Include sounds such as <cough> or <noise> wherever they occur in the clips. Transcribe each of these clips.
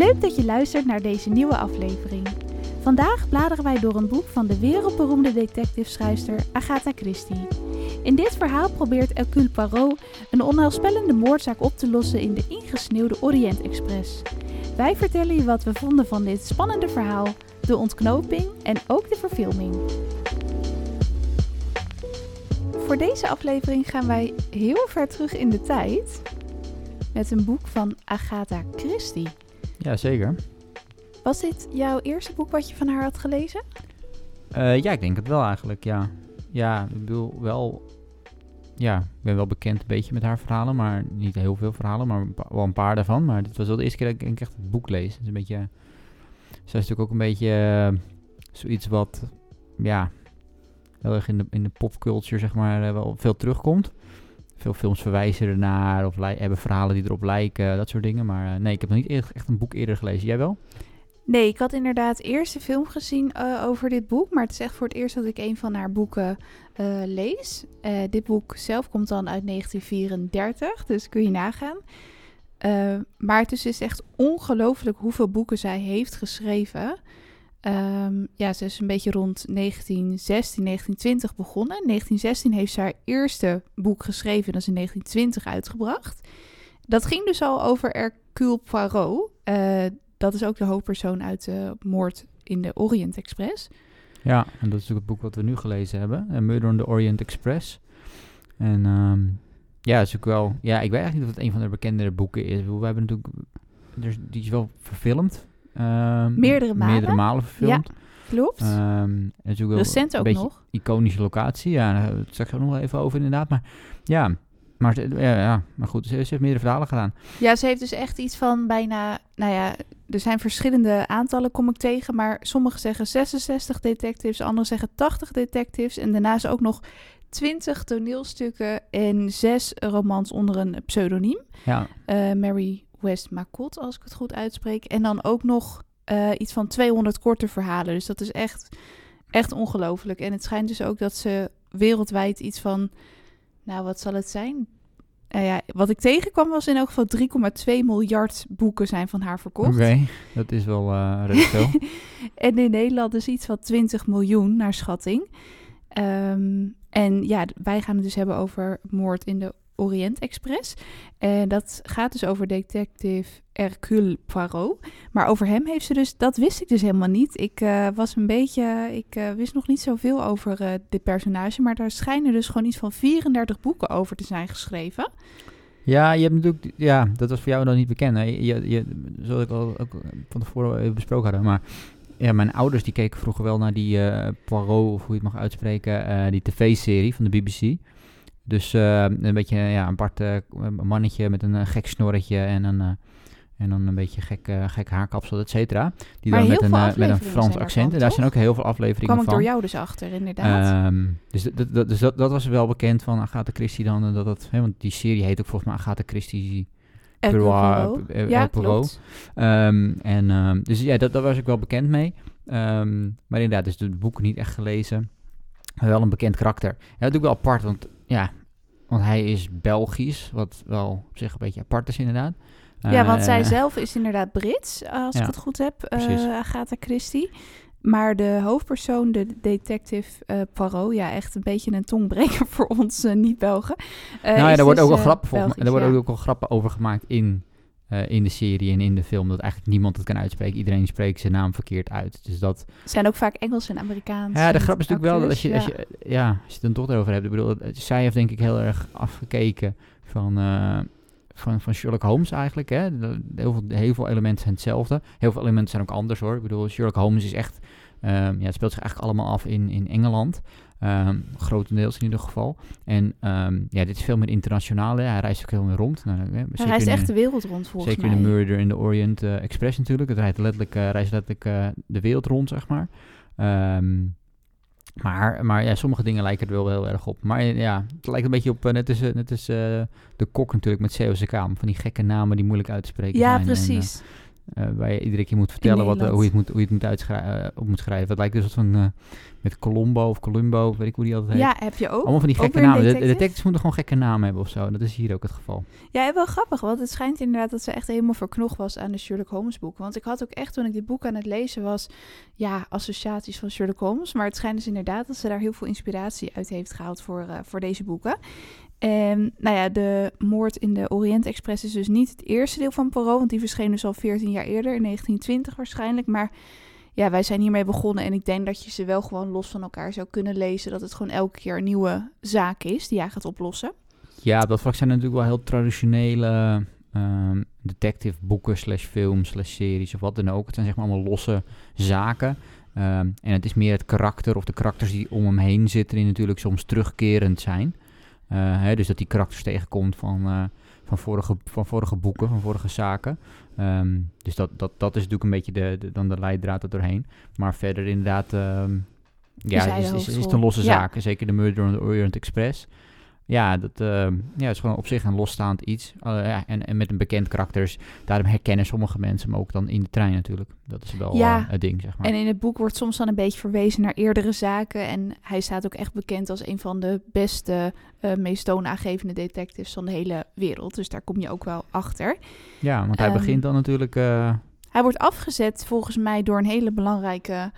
Leuk dat je luistert naar deze nieuwe aflevering. Vandaag bladeren wij door een boek van de wereldberoemde detective-schrijfster Agatha Christie. In dit verhaal probeert Hercule Poirot een onheilspellende moordzaak op te lossen in de ingesneeuwde Orient Express. Wij vertellen je wat we vonden van dit spannende verhaal, de ontknoping en ook de verfilming. Voor deze aflevering gaan wij heel ver terug in de tijd met een boek van Agatha Christie. Ja, zeker. Was dit jouw eerste boek wat je van haar had gelezen? Eh, ja, ik denk het wel eigenlijk, ja. Ja, ik bedoel wel... Ja, ik ben wel bekend een beetje met haar verhalen, maar niet heel veel verhalen, maar wel een paar daarvan. Maar dit was wel de eerste keer dat ik echt het boek lees. Het is een beetje... Zij is natuurlijk ook een beetje eh, zoiets wat, ja, heel erg in de, in de popculture, zeg maar, eh, wel veel terugkomt. Veel films verwijzen ernaar of hebben verhalen die erop lijken, dat soort dingen. Maar eh, nee, ik heb nog niet echt een boek eerder gelezen. Jij wel? Nee, ik had inderdaad eerst de film gezien eh, over dit boek. Maar het is echt voor het eerst dat ik een van haar boeken eh, lees. Dit boek zelf komt dan uit 1934, dus kun je nagaan. Maar het is dus echt ongelooflijk hoeveel boeken zij heeft geschreven. Ehm, ja, ze is een beetje rond 1916, 1920 begonnen. In 1916 heeft ze haar eerste boek geschreven. Dat is in 1920 uitgebracht. Dat ging dus al over Hercule Poirot. Eh, dat is ook de hoofdpersoon uit de moord in de Orient Express. Ja, en dat is natuurlijk het boek wat we nu gelezen hebben. A Murder on the Orient Express. En ehm, ja, is ook wel... Ja, ik weet eigenlijk niet of het een van de bekendere boeken is. We hebben natuurlijk... Die is wel verfilmd. Ehm, Meerdere malen. Meerdere malen verfilmd. Klopt. Ehm, ook Recent een ook nog. iconische locatie. Ja, daar straks ook nog wel even over inderdaad. Maar ja, maar, ja, ja, maar goed, ze, ze heeft meerdere verhalen gedaan. Ja, ze heeft dus echt iets van bijna... Nou ja, er zijn verschillende aantallen kom ik tegen. Maar sommigen zeggen 66 detectives, anderen zeggen 80 detectives. En daarnaast ook nog 20 toneelstukken en zes romans onder een pseudoniem. Ja, Eh, Mary West Macott, als ik het goed uitspreek. En dan ook nog eh, iets van 200 korte verhalen. Dus dat is echt, echt ongelooflijk. En het schijnt dus ook dat ze wereldwijd iets van... Nou, wat zal het zijn? Eh, ja, wat ik tegenkwam was in elk geval 3,2 miljard boeken zijn van haar verkocht. oké. Dat is wel veel. <laughs> En in Nederland dus iets van 20 miljoen naar schatting. Ehm, en ja, wij gaan het dus hebben over moord in de Orient Express. En dat gaat dus over detective Hercule Poirot. Maar over hem heeft ze dus, dat wist ik dus helemaal niet. Ik eh, was een beetje, ik eh, wist nog niet zoveel over eh, dit personage. Maar daar schijnen dus gewoon iets van 34 boeken over te zijn geschreven. Ja, je hebt natuurlijk, ja, dat was voor jou dan niet bekend. Hè? Je, je, zoals ik al ook van tevoren besproken hadden. Maar ja, mijn ouders die keken vroeger wel naar die eh Poirot, of hoe je het mag uitspreken, eh, die tv-serie van de BBC. Dus eh, een beetje ja, een apart eh, mannetje met een eh, gek snorretje en een, en dan een beetje gek, gek haarkapsel, et cetera. Die Maar dan met een, met een Frans accent. En daar zijn ook heel veel afleveringen kwam ik van. door jou dus achter, inderdaad. Ehm, dus dat, dat, dus dat, dat was wel bekend van Agatha Christie dan. Dat dat, hè, want die serie heet ook volgens mij Agatha Christie eh, Ja, klopt. Ehm, en, ehm, dus ja, dat, daar was ik wel bekend mee. Maar inderdaad, dus de boeken niet echt gelezen. Wel een bekend karakter. Ja, dat doe ik wel apart, want ja, want hij is Belgisch, wat wel op zich een beetje apart is inderdaad. Ja, want zij Eh, zelf is inderdaad Brits, als ik het goed heb, eh. Agatha Christie. Maar de hoofdpersoon, de detective eh Poirot, ja, echt een beetje een tongbreker <laughs> voor ons niet-Belgen. Eh, nou ja, daar wordt dus, ook wel volgens worden ja. ook wel grappen over gemaakt in, eh, in de serie en in de film. Dat eigenlijk niemand het kan uitspreken. Iedereen spreekt zijn naam verkeerd uit. Dus dat, zijn ook vaak Engels en Amerikaans. Ja, de grap is natuurlijk wel dat als je, als je, ja, als je het dan toch erover hebt. Ik bedoel, zij heeft denk ik heel erg afgekeken van, eh, van, van Sherlock Holmes eigenlijk. Hè? Heel, veel, heel veel elementen zijn hetzelfde. Heel veel elementen zijn ook anders hoor. Ik bedoel, Sherlock Holmes is echt, ehm, ja, het speelt zich eigenlijk allemaal af in, in Engeland. Ehm, grotendeels in ieder geval. En ehm, ja, dit is veel meer internationaal. Hè? Hij reist ook heel meer rond. Nou, hè, Hij zeker reist echt de wereld rond volgens Zeker mij. in de Murder in the Orient eh, Express natuurlijk. Het rijdt letterlijk, eh, reist letterlijk eh, de wereld rond, zeg maar. Ehm, maar, maar ja, sommige dingen lijken er wel heel erg op. Maar ja, het lijkt een beetje op, net als, net als de kok natuurlijk met COCK. Van die gekke namen die moeilijk uit te spreken Ja, zijn. En, precies. Eh, waar je iedere keer moet vertellen wat, eh, hoe, je het moet, hoe je het moet, uitschrijven, eh, op moet schrijven. Het lijkt dus wat van met Colombo of Columbo, weet ik hoe die altijd heet. Ja, heb je ook. Allemaal van die gekke namen. De, de detective? detectives moeten gewoon gekke namen hebben of zo. Dat is hier ook het geval. Ja, wel grappig, want het schijnt inderdaad dat ze echt helemaal verknocht was aan de Sherlock Holmes boeken. Want ik had ook echt, toen ik dit boek aan het lezen was, ja, associaties van Sherlock Holmes. Maar het schijnt dus inderdaad dat ze daar heel veel inspiratie uit heeft gehaald voor, voor deze boeken. En nou ja, de moord in de Orient Express is dus niet het eerste deel van Poirot, want die verscheen dus al 14 jaar eerder, in 1920 waarschijnlijk. Maar ja, wij zijn hiermee begonnen en ik denk dat je ze wel gewoon los van elkaar zou kunnen lezen. Dat het gewoon elke keer een nieuwe zaak is die jij gaat oplossen. Ja, dat vlak zijn natuurlijk wel heel traditionele ehm, detective boeken slash films slash series of wat dan ook. Het zijn zeg maar allemaal losse zaken. Ehm, en het is meer het karakter of de karakters die om hem heen zitten die natuurlijk soms terugkerend zijn. Eh, hè, dus dat die karakters tegenkomt van, eh, van, vorige, van vorige boeken, van vorige zaken. Ehm, dus dat, dat, dat is natuurlijk een beetje de, de- dan de leidraad er doorheen. Maar verder inderdaad, ehm, ja, is, is, is het een losse Ja. zaak. Zeker de Murder on the Orient Express. Ja, dat ehm, ja, is gewoon op zich een losstaand iets. Eh, ja, en, en met een bekend karakter. dus Daarom herkennen sommige mensen hem ook dan in de trein natuurlijk. Dat is wel Ja. eh, het ding, zeg maar. En in het boek wordt soms dan een beetje verwezen naar eerdere zaken. En hij staat ook echt bekend als een van de beste, eh meest toonaangevende detectives van de hele wereld. Dus daar kom je ook wel achter. ja, want hij ehm, begint dan natuurlijk... Hij wordt afgezet volgens mij door een hele belangrijke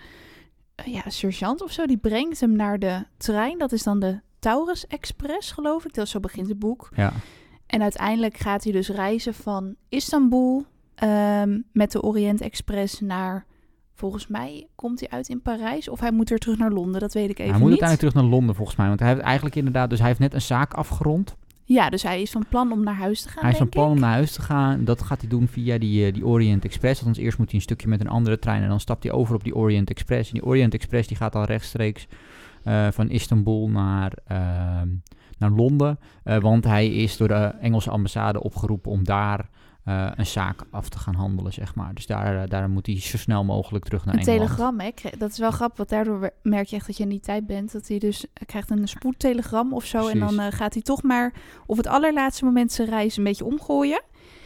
ja, sergeant of zo. Die brengt hem naar de trein. Dat is dan de Taurus Express, geloof ik. Dat zo begint het boek. ja, En uiteindelijk gaat hij dus reizen van Istanbul ehm, met de Orient Express naar. Volgens mij komt hij uit in Parijs of hij moet weer terug naar Londen. Dat weet ik even hij moet niet. uiteindelijk terug naar Londen volgens mij. Want hij heeft eigenlijk inderdaad... Dus hij heeft net een zaak afgerond. Ja, dus hij is van plan om naar huis te gaan. Hij is van plan om naar huis te gaan. Dat gaat hij doen via die, eh, die Orient Express. Althans, eerst moet hij een stukje met een andere trein. En dan stapt hij over op die Orient Express. En die Orient Express die gaat dan rechtstreeks eh, van Istanbul naar, ehm, naar Londen. Eh, want hij is door de Engelse ambassade opgeroepen om daar eh, een zaak af te gaan handelen, zeg maar. Dus daar, daar moet hij zo snel mogelijk terug naar Een Engeland. telegram, hè? Dat is wel grappig, want daardoor merk je echt dat je in die tijd bent. Dat hij dus hij krijgt een spoedtelegram of zo. En dan gaat hij toch maar op het allerlaatste moment zijn reis een beetje omgooien.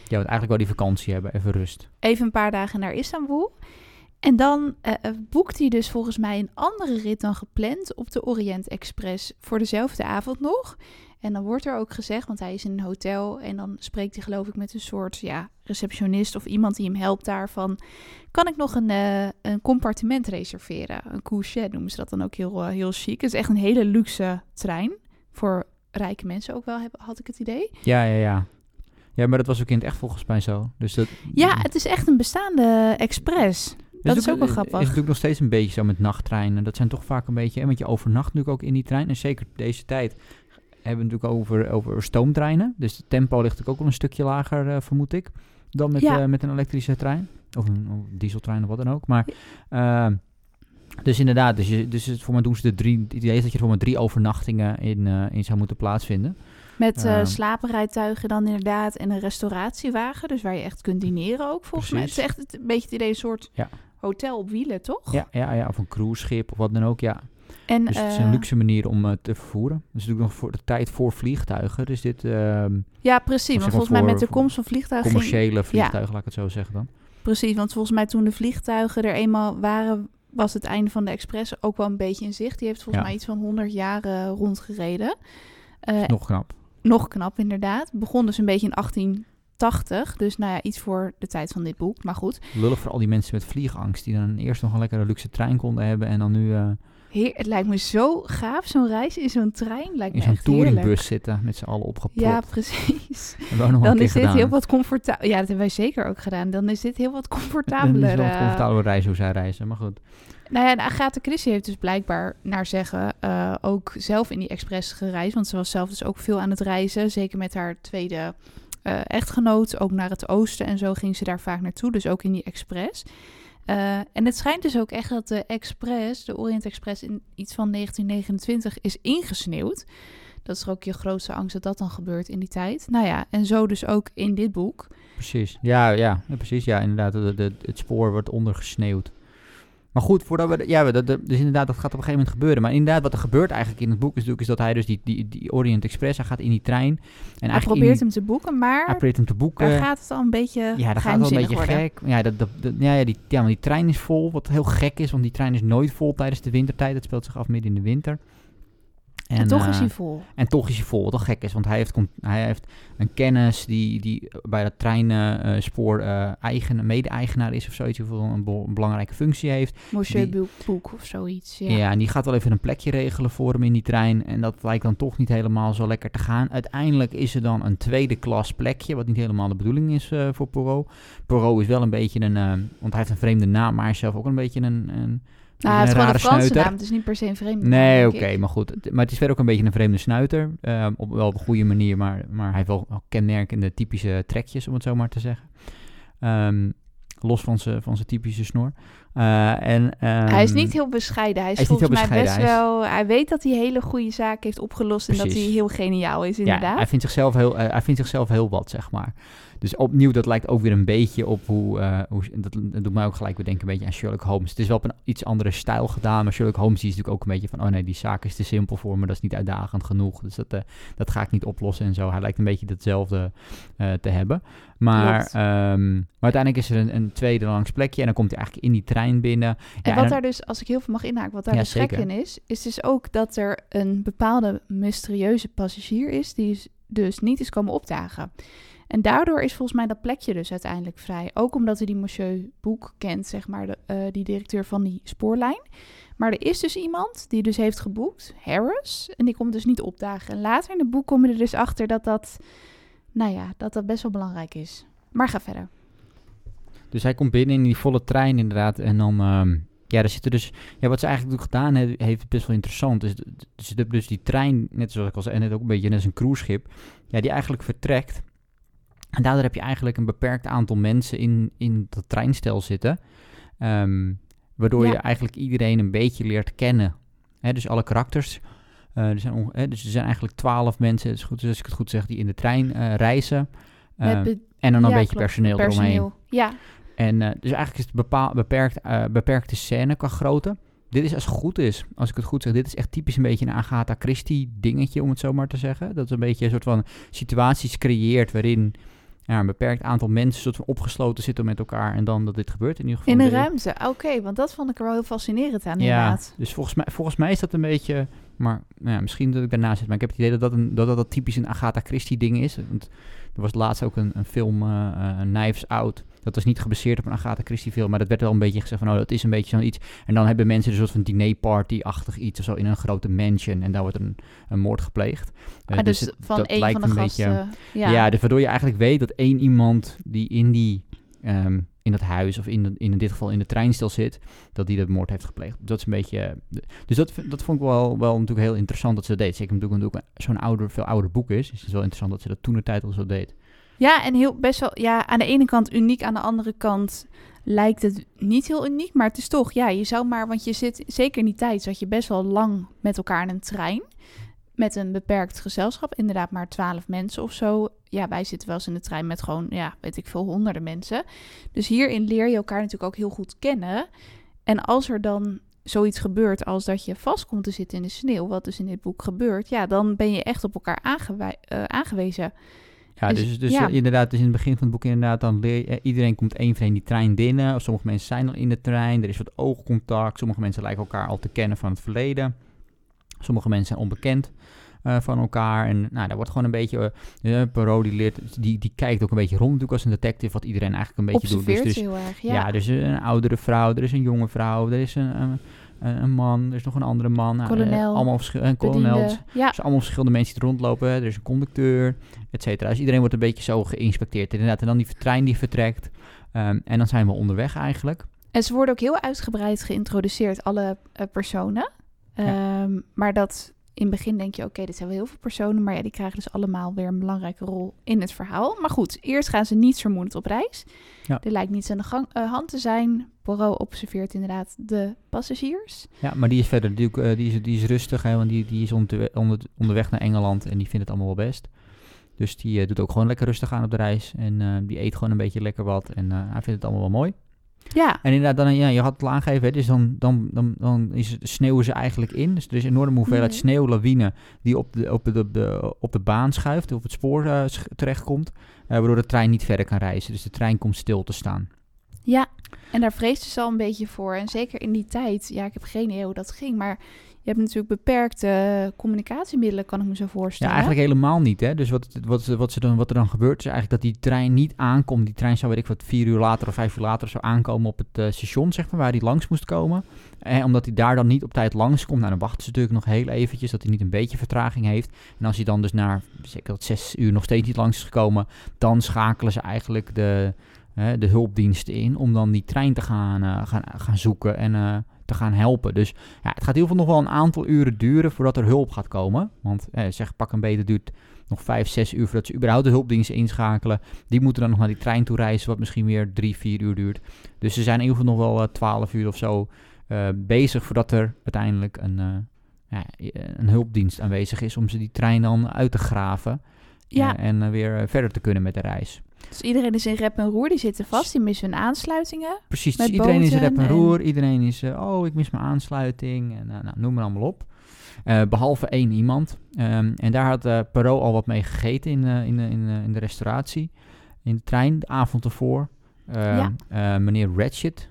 Ja, want eigenlijk wel die vakantie hebben, even rust. Even een paar dagen naar Istanbul. En dan eh, eh, boekt hij dus volgens mij een andere rit dan gepland op de Orient Express voor dezelfde avond nog. En dan wordt er ook gezegd, want hij is in een hotel en dan spreekt hij geloof ik met een soort ja, receptionist of iemand die hem helpt daarvan. Kan ik nog een, eh, een compartiment reserveren? Een couche noemen ze dat dan ook heel, heel chic. Het is echt een hele luxe trein. Voor rijke mensen ook wel, heb- had ik het idee. Ja, ja, ja. Ja, maar dat was ook in het echt volgens mij zo. Dus dat, Ja, het is echt een bestaande express. Dat is ook wel Het grappig. is natuurlijk nog steeds een beetje zo met nachttreinen. Dat zijn toch vaak een beetje... Want je overnacht natuurlijk ook in die trein. En zeker deze tijd hebben we het natuurlijk over, over stoomtreinen. Dus het tempo ligt natuurlijk ook wel een stukje lager, eh, vermoed ik. Dan met, Ja. eh, met een elektrische trein. Of een, of een dieseltrein of wat dan ook. Maar... ehm, dus inderdaad, dus, je, dus het, voor mij doen ze de drie... Het idee is dat je voor maar drie overnachtingen in, eh, in zou moeten plaatsvinden. Met slapenrijtuigen dan inderdaad en een restauratiewagen. Dus waar je echt kunt dineren ook volgens mij. Het is echt het- een beetje het idee, een soort Ja. Hotel op wielen, toch? Ja, ja, ja, of een cruiseschip of wat dan ook, ja. En, Dus het is eh, een luxe manier om eh, te vervoeren. Dus natuurlijk nog voor de tijd voor vliegtuigen. Dus dit ehm, Ja, precies. Want volgens mij met de komst van vliegtuigen... commerciële vliegtuigen, laat ik het zo zeggen dan. Precies, want volgens mij toen de vliegtuigen er eenmaal waren... was het einde van de Express ook wel een beetje in zicht. Die heeft volgens Ja. mij iets van 100 jaar eh, rondgereden. Eh, Nog knap. nog knap, inderdaad. Begon dus een beetje in 1880. Dus nou ja, iets voor de tijd van dit boek. Maar goed, Lullig voor al die mensen met vliegangst. Die dan eerst nog een lekkere luxe trein konden hebben. En dan nu eh, heer, het lijkt me zo gaaf, zo'n reis in zo'n trein. Lijkt in me zo'n touringbus zitten. Met z'n allen opgepropt. Ja, precies. <laughs> Dan is dit gedaan. heel wat comfortabel. Ja, dat hebben wij zeker ook gedaan. Dan is dit heel wat <laughs> Dan is comfortabeler. het wel een eh. comfortabele reis hoe zij reizen. Maar goed. Nou ja, en Agatha Christie heeft dus blijkbaar naar zeggen eh, ook zelf in die express gereisd. Want ze was zelf dus ook veel aan het reizen. Zeker met haar tweede eh, echtgenoot. Ook naar het oosten en zo ging ze daar vaak naartoe. Dus ook in die express. Eh, en het schijnt dus ook echt dat de express, de Orient Express, in iets van 1929 is ingesneeuwd. Dat is ook je grootste angst dat dat dan gebeurt in die tijd. Nou ja, en zo dus ook in dit boek. Precies. Ja, ja, precies. Ja, inderdaad. De, de- het spoor wordt ondergesneeuwd. Maar goed, voordat we... Ja, dat, dus inderdaad, dat gaat op een gegeven moment gebeuren. Maar inderdaad, wat er gebeurt eigenlijk in het boek is natuurlijk... is dat hij dus die, die, die Orient Express, hij gaat in die trein. En Hij eigenlijk probeert hem te boeken, maar hij probeert hem te boeken. daar gaat het al een beetje ja, dat gaat wel een beetje worden. gek. Ja, dat, dat, dat- ja, ja, die, ja, want die trein is vol, wat heel gek is. Want die trein is nooit vol tijdens de wintertijd. Het speelt zich af midden in de winter. En, toch is eh, hij vol. En toch is hij vol, wat wel gek is, want hij heeft, hij heeft een kennis die, die bij dat treinspoor eigen, mede-eigenaar is of zoiets, of een, be- een belangrijke functie heeft. Monsieur Boek of zoiets. Ja. Ja. en die gaat wel even een plekje regelen voor hem in die trein. En dat lijkt dan toch niet helemaal zo lekker te gaan. Uiteindelijk is er dan een tweede klas plekje, wat niet helemaal de bedoeling is eh, voor Poirot. Poirot is wel een beetje een, want hij heeft een vreemde naam, maar hij is zelf ook een beetje een... een Nou, het is een gewoon een Franse naam, het is niet per se een vreemde Nee, oké, maar goed. Maar het is verder ook een beetje een vreemde snuiter. eh, op wel op een goede manier, maar, maar hij heeft wel kenmerkende typische trekjes, om het zo maar te zeggen. Ehm, los van zijn van zijn typische snor. Eh, en, hij is ehm, niet heel bescheiden. Hij is, hij is niet volgens mij best hij is- wel... Hij weet dat hij hele goede zaken heeft opgelost en dat hij heel geniaal is, Ja, inderdaad. hij vindt, zichzelf heel, eh, hij vindt zichzelf heel wat, zeg maar. Dus opnieuw, dat lijkt ook weer een beetje op hoe... eh, hoe dat, dat doet mij ook gelijk weer denken een beetje aan Sherlock Holmes. Het is wel op een iets andere stijl gedaan, maar Sherlock Holmes die is natuurlijk ook een beetje van... oh nee, die zaak is te simpel voor me, dat is niet uitdagend genoeg. Dus dat, dat ga ik niet oplossen en zo. Hij lijkt een beetje hetzelfde eh, te hebben. Maar, ehm, maar uiteindelijk is er een, een tweede langs plekje en dan komt hij eigenlijk in die trein binnen. En wat daar dus, als ik heel veel mag inhaken, wat daar Ja, dus gek in is, is dus ook dat er een bepaalde mysterieuze passagier is die is dus niet is komen opdagen. En daardoor is volgens mij dat plekje dus uiteindelijk vrij. Ook omdat hij die monsieur Boek kent, zeg maar, de, eh, die directeur van die spoorlijn. Maar er is dus iemand die dus heeft geboekt, Harris, en die komt dus niet opdagen. En later in het boek komen er dus achter dat dat, nou ja, dat dat best wel belangrijk is. Maar ga verder. Dus hij komt binnen in die volle trein inderdaad. En dan, ehm, ja, daar zitten dus... Ja, wat ze eigenlijk gedaan he- heeft, best wel interessant. Dus, de- dus die trein, net zoals ik al zei, net ook een beetje net als een cruiseschip. Ja, die eigenlijk vertrekt. En daardoor heb je eigenlijk een beperkt aantal mensen in, in dat treinstel zitten. Ehm, waardoor Ja. je eigenlijk iedereen een beetje leert kennen. Dus alle karakters. Eh, er zijn dus er zijn eigenlijk twaalf mensen, is goed, als ik het goed zeg, die in de trein eh, reizen. Ehm, en dan een beetje klopt, personeel, eromheen. Ja, En eh, dus eigenlijk is het bepaal, beperkt, eh, beperkte scène qua grootte. Dit is als het goed is, als ik het goed zeg, dit is echt typisch een beetje een Agatha Christie dingetje, om het zo maar te zeggen. Dat is een beetje een soort van situaties creëert waarin ja, een beperkt aantal mensen soort van opgesloten zitten met elkaar en dan dat dit gebeurt in ieder geval. In een ruimte, oké, want dat vond ik er wel heel fascinerend aan, Ja, inderdaad. dus volgens mij, volgens mij is dat een beetje, maar nou ja, misschien dat ik daarnaast zit, maar ik heb het idee dat dat, een, dat, dat, dat typisch een Agatha Christie ding is. Want er was laatst ook een, een film, eh, Knives Out. Dat was niet gebaseerd op een Agatha Christie film, maar dat werd wel een beetje gezegd van, oh, dat is een beetje zoiets. En dan hebben mensen een soort van dinerparty-achtig iets of zo in een grote mansion en daar wordt een, een moord gepleegd. Ah, dus het- van dat lijkt van de een gasten. beetje- ja. ja. dus waardoor je eigenlijk weet dat één iemand die in die ehm, in dat huis of in, de- in dit geval in de treinstel zit, dat die de moord heeft gepleegd. Dat is een beetje. eh, Dus dat, dat vond ik wel, wel natuurlijk heel interessant dat ze dat deed. Zeker omdat het zo'n ouder, veel ouder boek is. Dus het is wel interessant dat ze dat toen de tijd al zo deed. Ja, en heel best wel, ja, aan de ene kant uniek, aan de andere kant lijkt het niet heel uniek, maar het is toch, ja, je zou maar, want je zit, zeker in die tijd zat je best wel lang met elkaar in een trein, met een beperkt gezelschap, inderdaad maar twaalf mensen of zo. Ja, wij zitten wel eens in de trein met gewoon, ja, weet ik veel, honderden mensen. Dus hierin leer je elkaar natuurlijk ook heel goed kennen. En als er dan zoiets gebeurt als dat je vast komt te zitten in de sneeuw, wat dus in dit boek gebeurt, ja, dan ben je echt op elkaar eh, aangewezen. Ja, Dus, dus, dus ja. eh, inderdaad, dus in het begin van het boek inderdaad, dan leer je, eh, iedereen komt één voor één die trein binnen. Of sommige mensen zijn al in de trein, er is wat oogcontact. Sommige mensen lijken elkaar al te kennen van het verleden. Sommige mensen zijn onbekend eh, van elkaar. En nou, daar wordt gewoon een beetje, die, leert, die, die kijkt ook een beetje rond natuurlijk als een detective, wat iedereen eigenlijk een beetje doet. Dus heel erg, ja. ja. er is een oudere vrouw, er is een jonge vrouw, er is een, een, een een man, er is nog een andere man. Nou, eh, Kolonel, allemaal. Bediende. Ja, zijn allemaal verschillende mensen die rondlopen. Er is een conducteur, et cetera. Dus iedereen wordt een beetje zo geïnspecteerd. Inderdaad, en dan die trein die vertrekt. Ehm, en dan zijn we onderweg eigenlijk. en ze worden ook heel uitgebreid geïntroduceerd, alle eh, personen. Ja. Ehm, maar dat in het begin denk je, oké, dit zijn wel heel veel personen, maar ja, die krijgen dus allemaal weer een belangrijke rol in het verhaal. Maar goed, eerst gaan ze niet vermoedend op reis. Ja. Er lijkt niets aan de gang, eh, hand te zijn. Poirot observeert inderdaad de passagiers. Ja, maar die is verder natuurlijk, eh, die, is, die is rustig. Hè, want die, die is onderwe- onder, onderweg naar Engeland en die vindt het allemaal wel best. Dus die eh, doet ook gewoon lekker rustig aan op de reis. En die eet gewoon een beetje lekker wat. En hij vindt het allemaal wel mooi. Ja, En inderdaad, dan, ja, je had het al aangegeven, hè, dus dan, dan, dan, dan is het, sneeuwen ze eigenlijk in. Dus er is een enorme hoeveelheid Mhm. sneeuwlawine die op de, op, de, op, de, op de baan schuift, op het spoor sch- terechtkomt, waardoor de trein niet verder kan reizen. Dus de trein komt stil te staan. ja. En daar vreesden ze al een beetje voor. En zeker in die tijd, ja, ik heb geen idee hoe dat ging, maar je hebt natuurlijk beperkte communicatiemiddelen, kan ik me zo Ja, voorstellen. eigenlijk helemaal niet. Hè? Dus wat, wat, wat, ze dan, wat er dan gebeurt, is eigenlijk dat die trein niet aankomt. Die trein zou, weet ik wat, vier uur later of vijf uur later zou aankomen op het eh, station, zeg maar, waar hij langs moest komen. En omdat hij daar dan niet op tijd langskomt, nou, dan wachten ze natuurlijk nog heel eventjes, dat hij niet een beetje vertraging heeft. En als hij dan dus na, zeker dat zes uur nog steeds niet langs is gekomen, dan schakelen ze eigenlijk de, hè, de hulpdiensten in om dan die trein te gaan, eh, gaan, gaan zoeken en eh, te gaan helpen. Dus ja, het gaat heel veel nog wel een aantal uren duren voordat er hulp gaat komen. Want eh, zeg, pak een beter duurt nog vijf, zes uur voordat ze überhaupt de hulpdiensten inschakelen. Die moeten dan nog naar die trein toe reizen, wat misschien weer drie, vier uur duurt. Dus ze zijn in ieder geval nog wel twaalf uur of zo bezig voordat er uiteindelijk een, ja, een hulpdienst aanwezig is om ze die trein dan uit te graven. Ja. en weer verder te kunnen met de reis. Dus iedereen is in rep en roer, die zitten vast, die missen hun aansluitingen. Precies, dus iedereen is boten rep en en- roer. Iedereen is, eh, oh, ik mis mijn aansluiting. En eh, nou, noem maar allemaal op. Eh, behalve één iemand. Ehm, en daar had eh Perot al wat mee gegeten in, in, in, in de restauratie. In de trein, de avond ervoor. Ehm, Ja. meneer Ratchet.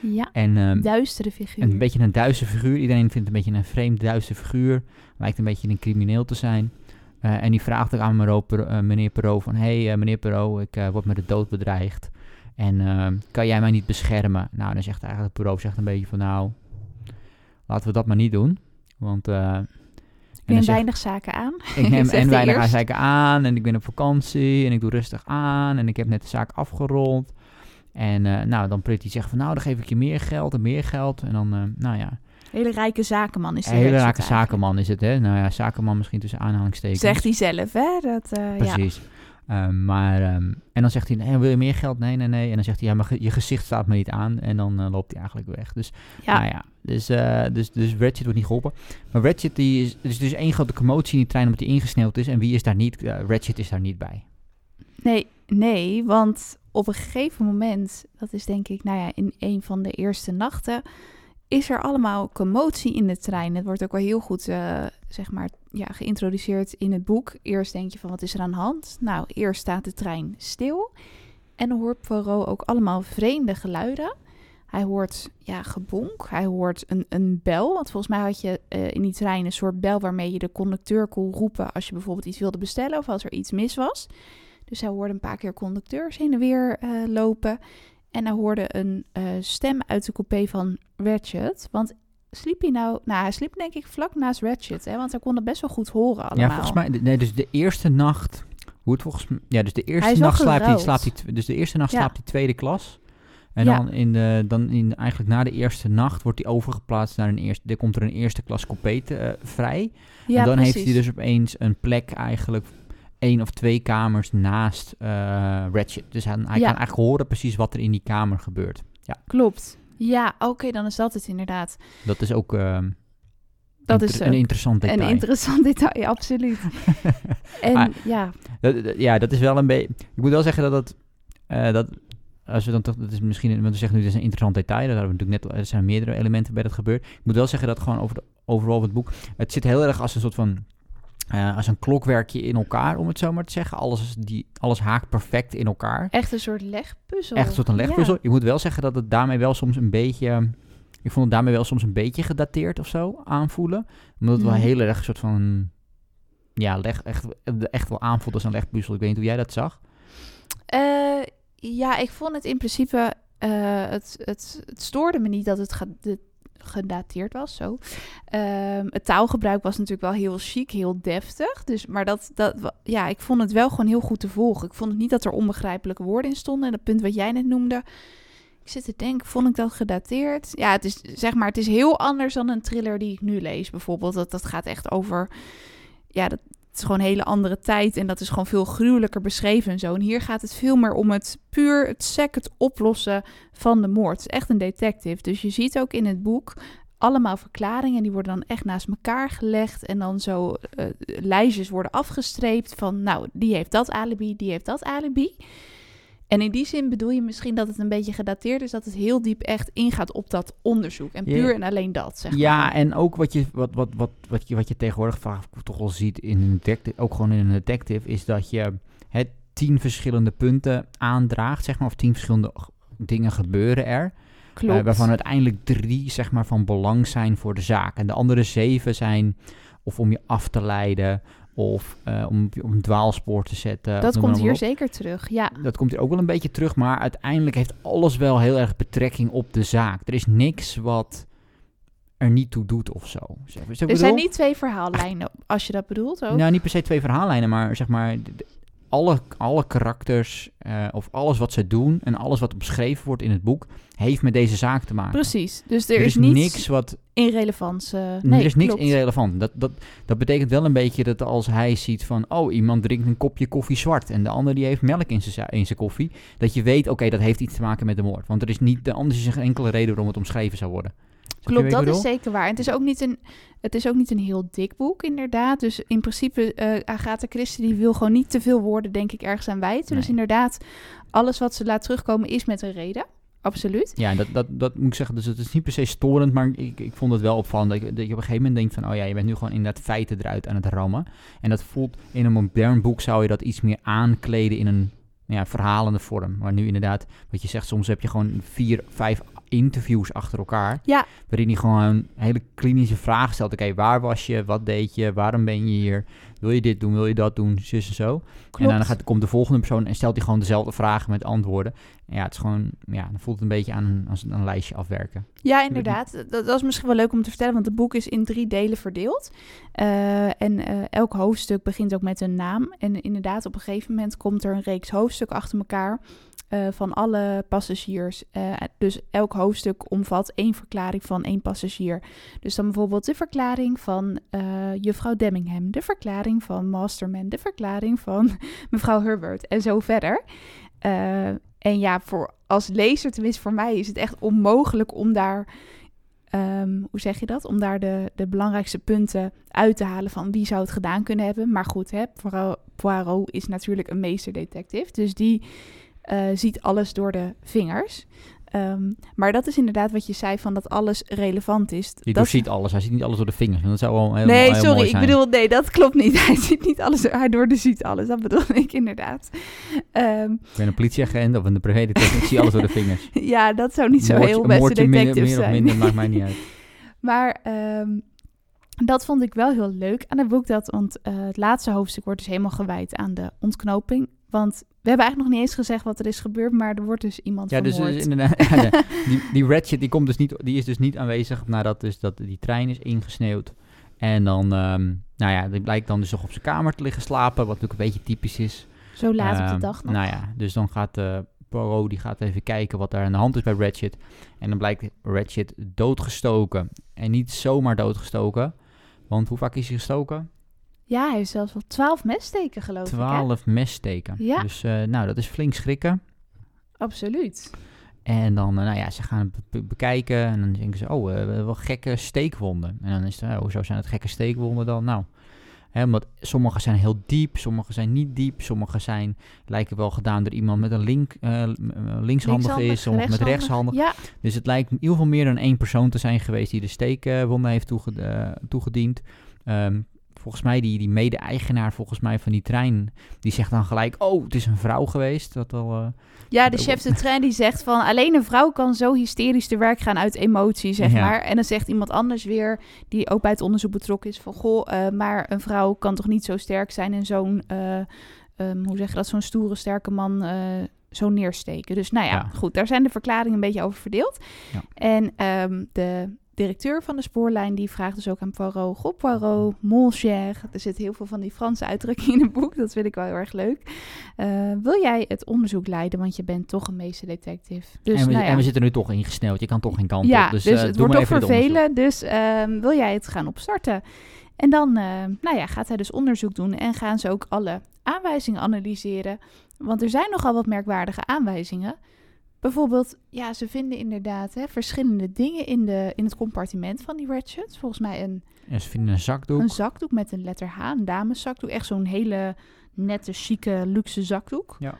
Ja, En ehm, duistere figuur. een beetje een duistere figuur. Iedereen vindt een beetje een vreemd duistere figuur. Lijkt een beetje een crimineel te zijn. Eh, en die vraagt ook aan eh, meneer Perot van... Hé, hey, meneer Perot, ik eh, word met de dood bedreigd. En ehm, kan jij mij niet beschermen? Nou, dan zegt eigenlijk Perot zegt een beetje van... Nou, laten we dat maar niet doen. Want... eh, Ik neem weinig zaken aan. <laughs> ik neem <laughs> en weinig eerst. zaken aan en ik ben op vakantie en ik doe rustig aan en ik heb net de zaak afgerond. En eh, nou, dan Pretty zegt van nou, dan geef ik je meer geld en meer geld. En dan, eh, nou ja, Hele rijke zakenman is een die hele eigenlijk. zakenman is het, hè. Nou ja, zakenman misschien tussen aanhalingstekens. Zegt hij zelf, hè? Dat, ja. Precies. Ehm, maar, ehm, en dan zegt hij, nee, wil je meer geld? Nee, nee, nee. En dan zegt hij, ja, maar je gezicht staat me niet aan. En dan eh, loopt hij eigenlijk weg. Dus Ja. nou ja, dus, eh, dus, dus Ratchet wordt niet geholpen. Maar Ratchet, die is, is dus één grote commotie in die trein omdat hij ingesneeuwd is. En wie is daar niet? Eh, Ratchet is daar niet bij. Nee, nee, want op een gegeven moment, dat is denk ik, nou ja, in een van de eerste nachten, is er allemaal commotie in de trein. Het wordt ook wel heel goed, eh, zeg maar, ja, geïntroduceerd in het boek. Eerst denk je van, wat is er aan de hand? Nou, eerst staat de trein stil en dan hoort Poirot ook allemaal vreemde geluiden. Hij hoort ja, gebonk, hij hoort een, een bel. Want volgens mij had je eh, in die trein een soort bel waarmee je de conducteur kon roepen als je bijvoorbeeld iets wilde bestellen of als er iets mis was. Dus hij hoorde een paar keer conducteurs heen en weer eh, lopen. En hij hoorde een eh, stem uit de coupé van Ratchet. Want sliep hij nou... Nou, hij sliep denk ik vlak naast Ratchet, hè? Want hij kon het best wel goed horen allemaal. Ja, volgens mij, nee, dus de eerste nacht, hoe het volgens mij, ja, dus de eerste nacht slaapt hij, slaapt hij, dus de eerste nacht Ja. slaapt hij tweede klas. En Ja. dan, in de, dan in, eigenlijk na de eerste nacht wordt hij overgeplaatst naar een eerste, er komt er een eerste klas coupé te, eh, vrij. Ja, en dan heeft hij dus opeens een plek eigenlijk één of twee kamers naast eh Ratchet. Dus hij, hij Ja. kan eigenlijk horen precies wat er in die kamer gebeurt. Ja, Klopt. Ja, oké, dan is dat het inderdaad. dat is ook ehm, Dat is een interessant detail. Een interessant <laughs> detail, ja, absoluut. <laughs> En Ah, ja, Dat- dat- ja, dat is wel een beetje... Ik moet wel zeggen dat het... eh, dat, als we dan toch... Dat is misschien... Want we zeggen nu, dit is een interessant detail. Dat hebben we natuurlijk net... Er zijn meerdere elementen bij dat gebeurt. Ik moet wel zeggen dat gewoon over de, overal het boek... Het zit heel erg als een soort van... eh, als een klokwerkje in elkaar, om het zo maar te zeggen. Alles, die, alles haakt perfect in elkaar. echt een soort legpuzzel. Echt een soort een legpuzzel. Ja. Ik moet wel zeggen dat het daarmee wel soms een beetje... Ik vond het daarmee wel soms een beetje gedateerd of zo aanvoelen. Omdat het wel heel erg een soort van... Ja, leg, echt, echt wel aanvoelt als een legpuzzel. Ik weet niet hoe jij dat zag. Eh, ja, ik vond het in principe. eh, het, het, het stoorde me niet dat het de- gedateerd was. Zo. Ehm, het taalgebruik was natuurlijk wel heel chic, heel deftig. Dus, maar dat, dat, ja, ik vond het wel gewoon heel goed te volgen. Ik vond het niet dat er onbegrijpelijke woorden in stonden. En dat punt wat jij net noemde. Ik zit te denken, vond ik dat gedateerd? Ja, het is zeg maar, het is heel anders dan een thriller die ik nu lees. Bijvoorbeeld, dat, dat gaat echt over. Ja, dat, het is gewoon een hele andere tijd en dat is gewoon veel gruwelijker beschreven en zo. En hier gaat het veel meer om het puur het sec, het oplossen van de moord. Het is echt een detective. Dus je ziet ook in het boek allemaal verklaringen, die worden dan echt naast elkaar gelegd en dan zo eh, lijstjes worden afgestreept van, nou, die heeft dat alibi, die heeft dat alibi. En in die zin bedoel je misschien dat het een beetje gedateerd is, dat het heel diep echt ingaat op dat onderzoek. En Ja. puur en alleen dat, zeg Ja, maar. en ook wat je, wat, wat, wat, wat, je, wat je tegenwoordig vaak toch wel ziet in een detective, ook gewoon in een detective, is dat je het tien verschillende punten aandraagt, zeg maar, of tien verschillende dingen gebeuren er. Klopt. eh, waarvan uiteindelijk drie, zeg maar, van belang zijn voor de zaak. En de andere zeven zijn of om je af te leiden, of eh, om op een dwaalspoor te zetten. dat komt hier op. zeker terug, ja. Dat komt hier ook wel een beetje terug, maar uiteindelijk heeft alles wel heel erg betrekking op de zaak. Er is niks wat er niet toe doet of zo. Zeg, Er zijn niet twee verhaallijnen, als je dat bedoelt ook. Nou, niet per se twee verhaallijnen, maar zeg maar... alle, alle karakters eh, of alles wat ze doen en alles wat beschreven wordt in het boek, heeft met deze zaak te maken. Precies, dus er, Er is, is niets niks wat irrelevants. eh, nee, er is niks klopt. irrelevant. Dat, dat, dat betekent wel een beetje dat als hij ziet van... oh, iemand drinkt een kopje koffie zwart... en de ander die heeft melk in zijn za- in zijn koffie... dat je weet, oké, dat heeft iets te maken met de moord. Want er is niet, anders is er geen enkele reden waarom het omschreven zou worden. Klopt, dat is zeker waar. En het is ook niet een, het is ook niet een heel dik boek, inderdaad. Dus in principe, eh Agatha Christie die wil gewoon niet te veel woorden, denk ik, ergens aan wijten. Dus inderdaad, alles wat ze laat terugkomen is met een reden. Absoluut. Ja, dat, dat, dat moet ik zeggen. Dus het is niet per se storend, maar ik, ik vond het wel opvallend. Dat je, dat je op een gegeven moment denkt van... oh ja, je bent nu gewoon inderdaad feiten eruit aan het rammen. En dat voelt... in een modern boek zou je dat iets meer aankleden in een ja, verhalende vorm. Maar nu inderdaad, wat je zegt, soms heb je gewoon vier, vijf interviews achter elkaar. Ja. Waarin hij gewoon hele klinische vragen stelt. Oké, waar was je? Wat deed je? Waarom ben je hier? Wil je dit doen? Wil je dat doen? Zus en zo. Klopt. En dan gaat, komt de volgende persoon en stelt hij gewoon dezelfde vragen met antwoorden. En ja, het is gewoon, ja, dan voelt het een beetje aan als een lijstje afwerken. Ja, inderdaad. Dat, dat is misschien wel leuk om te vertellen, want het boek is in drie delen verdeeld. Eh, en eh, elk hoofdstuk begint ook met een naam. En inderdaad, op een gegeven moment komt er een reeks hoofdstukken achter elkaar eh, van alle passagiers. Eh, dus elk hoofdstuk omvat één verklaring van één passagier. Dus dan bijvoorbeeld de verklaring van eh, juffrouw Demmingham, de verklaring van Masterman, de verklaring van <laughs> mevrouw Herbert en zo verder. En ja, voor als lezer, tenminste voor mij, is het echt onmogelijk om daar, ehm, hoe zeg je dat? Om daar de, de belangrijkste punten uit te halen van wie zou het gedaan kunnen hebben. Maar goed, hè, Poirot, Poirot is natuurlijk een meesterdetective, dus die eh, ziet alles door de vingers. Ehm, maar dat is inderdaad wat je zei, van dat alles relevant is. Je dat doorziet alles, hij ziet niet alles door de vingers. Dat zou wel heel, Nee, heel sorry, mooi ik zijn. bedoel, nee, dat klopt niet. <laughs> Hij ziet niet alles, hij doorziet alles, dat bedoel ik inderdaad. Ehm, Ik ben een politieagent of een privédetective, ik zie alles door de vingers. <laughs> ja, dat zou niet zo heel beste meer, detective meer of zijn. minder, maakt mij niet uit. <laughs> Maar ehm, dat vond ik wel heel leuk aan het boek. Dat, want eh, het laatste hoofdstuk wordt dus helemaal gewijd aan de ontknoping. Want we hebben eigenlijk nog niet eens gezegd wat er is gebeurd, maar er wordt dus iemand Ja, dus vermoord. inderdaad, ja, de- <laughs> die, die Ratchet die komt dus niet, die is dus niet aanwezig nadat dus dat die trein is ingesneeuwd. En dan, ehm, nou ja, die blijkt dan dus nog op zijn kamer te liggen slapen, wat natuurlijk een beetje typisch is. Zo laat op Ehm, de dag nog. Nou ja, dus dan gaat eh Poirot die gaat even kijken wat er aan de hand is bij Ratchet. En dan blijkt Ratchet doodgestoken. En niet zomaar doodgestoken. Want hoe vaak is hij gestoken? Ja, hij heeft zelfs wel twaalf messteken geloof ik. Twaalf messteken. Ja. Dus eh, nou, dat is flink schrikken. Absoluut. En dan, eh, nou ja, ze gaan het be- bekijken en dan denken ze, oh, we hebben wel gekke steekwonden. En dan is het, oh, hoezo zijn het gekke steekwonden dan? Nou, hè, omdat sommige zijn heel diep, sommige zijn niet diep, sommige zijn, lijken wel gedaan door iemand met een link, eh, linkshandig is, sommige met rechtshandig. Ja, Dus het lijkt in ieder geval meer dan één persoon te zijn geweest die de steekwonden heeft toege- toegediend. Ehm, volgens mij, die, die mede-eigenaar volgens mij van die trein, die zegt dan gelijk, oh, het is een vrouw geweest. Dat wel... eh, ja, de chef de trein die zegt van alleen een vrouw kan zo hysterisch te werk gaan uit emotie, zeg Ja. maar. En dan zegt iemand anders weer, die ook bij het onderzoek betrokken is, van goh, eh, maar een vrouw kan toch niet zo sterk zijn en zo'n, eh, ehm, hoe zeg je dat, zo'n stoere, sterke man zo neersteken. Dus nou ja, Ja. goed, daar zijn de verklaringen een beetje over verdeeld. Ja. En ehm, de directeur van de spoorlijn die vraagt dus ook aan Poirot, goh Poirot, mon cher. Er zit heel veel van die Franse uitdrukkingen in het boek, dat vind ik wel heel erg leuk. Eh, wil jij het onderzoek leiden, want je bent toch een meesterdetective. Dus, en, we, nou ja. en we zitten nu toch ingesneld. Je kan toch geen kant ja, op. Dus, dus, eh, het wordt toch vervelen. Dus ehm, wil jij het gaan opstarten? En dan eh, nou ja, gaat hij dus onderzoek doen en gaan ze ook alle aanwijzingen analyseren. Want er zijn nogal wat merkwaardige aanwijzingen. Bijvoorbeeld, ja, ze vinden inderdaad hè, verschillende dingen in, de, in het compartiment van die Ratchet. Volgens mij een, En ze vinden een zakdoek. een zakdoek met een letter H, een dameszakdoek. Echt zo'n hele nette, chique, luxe zakdoek. Ja.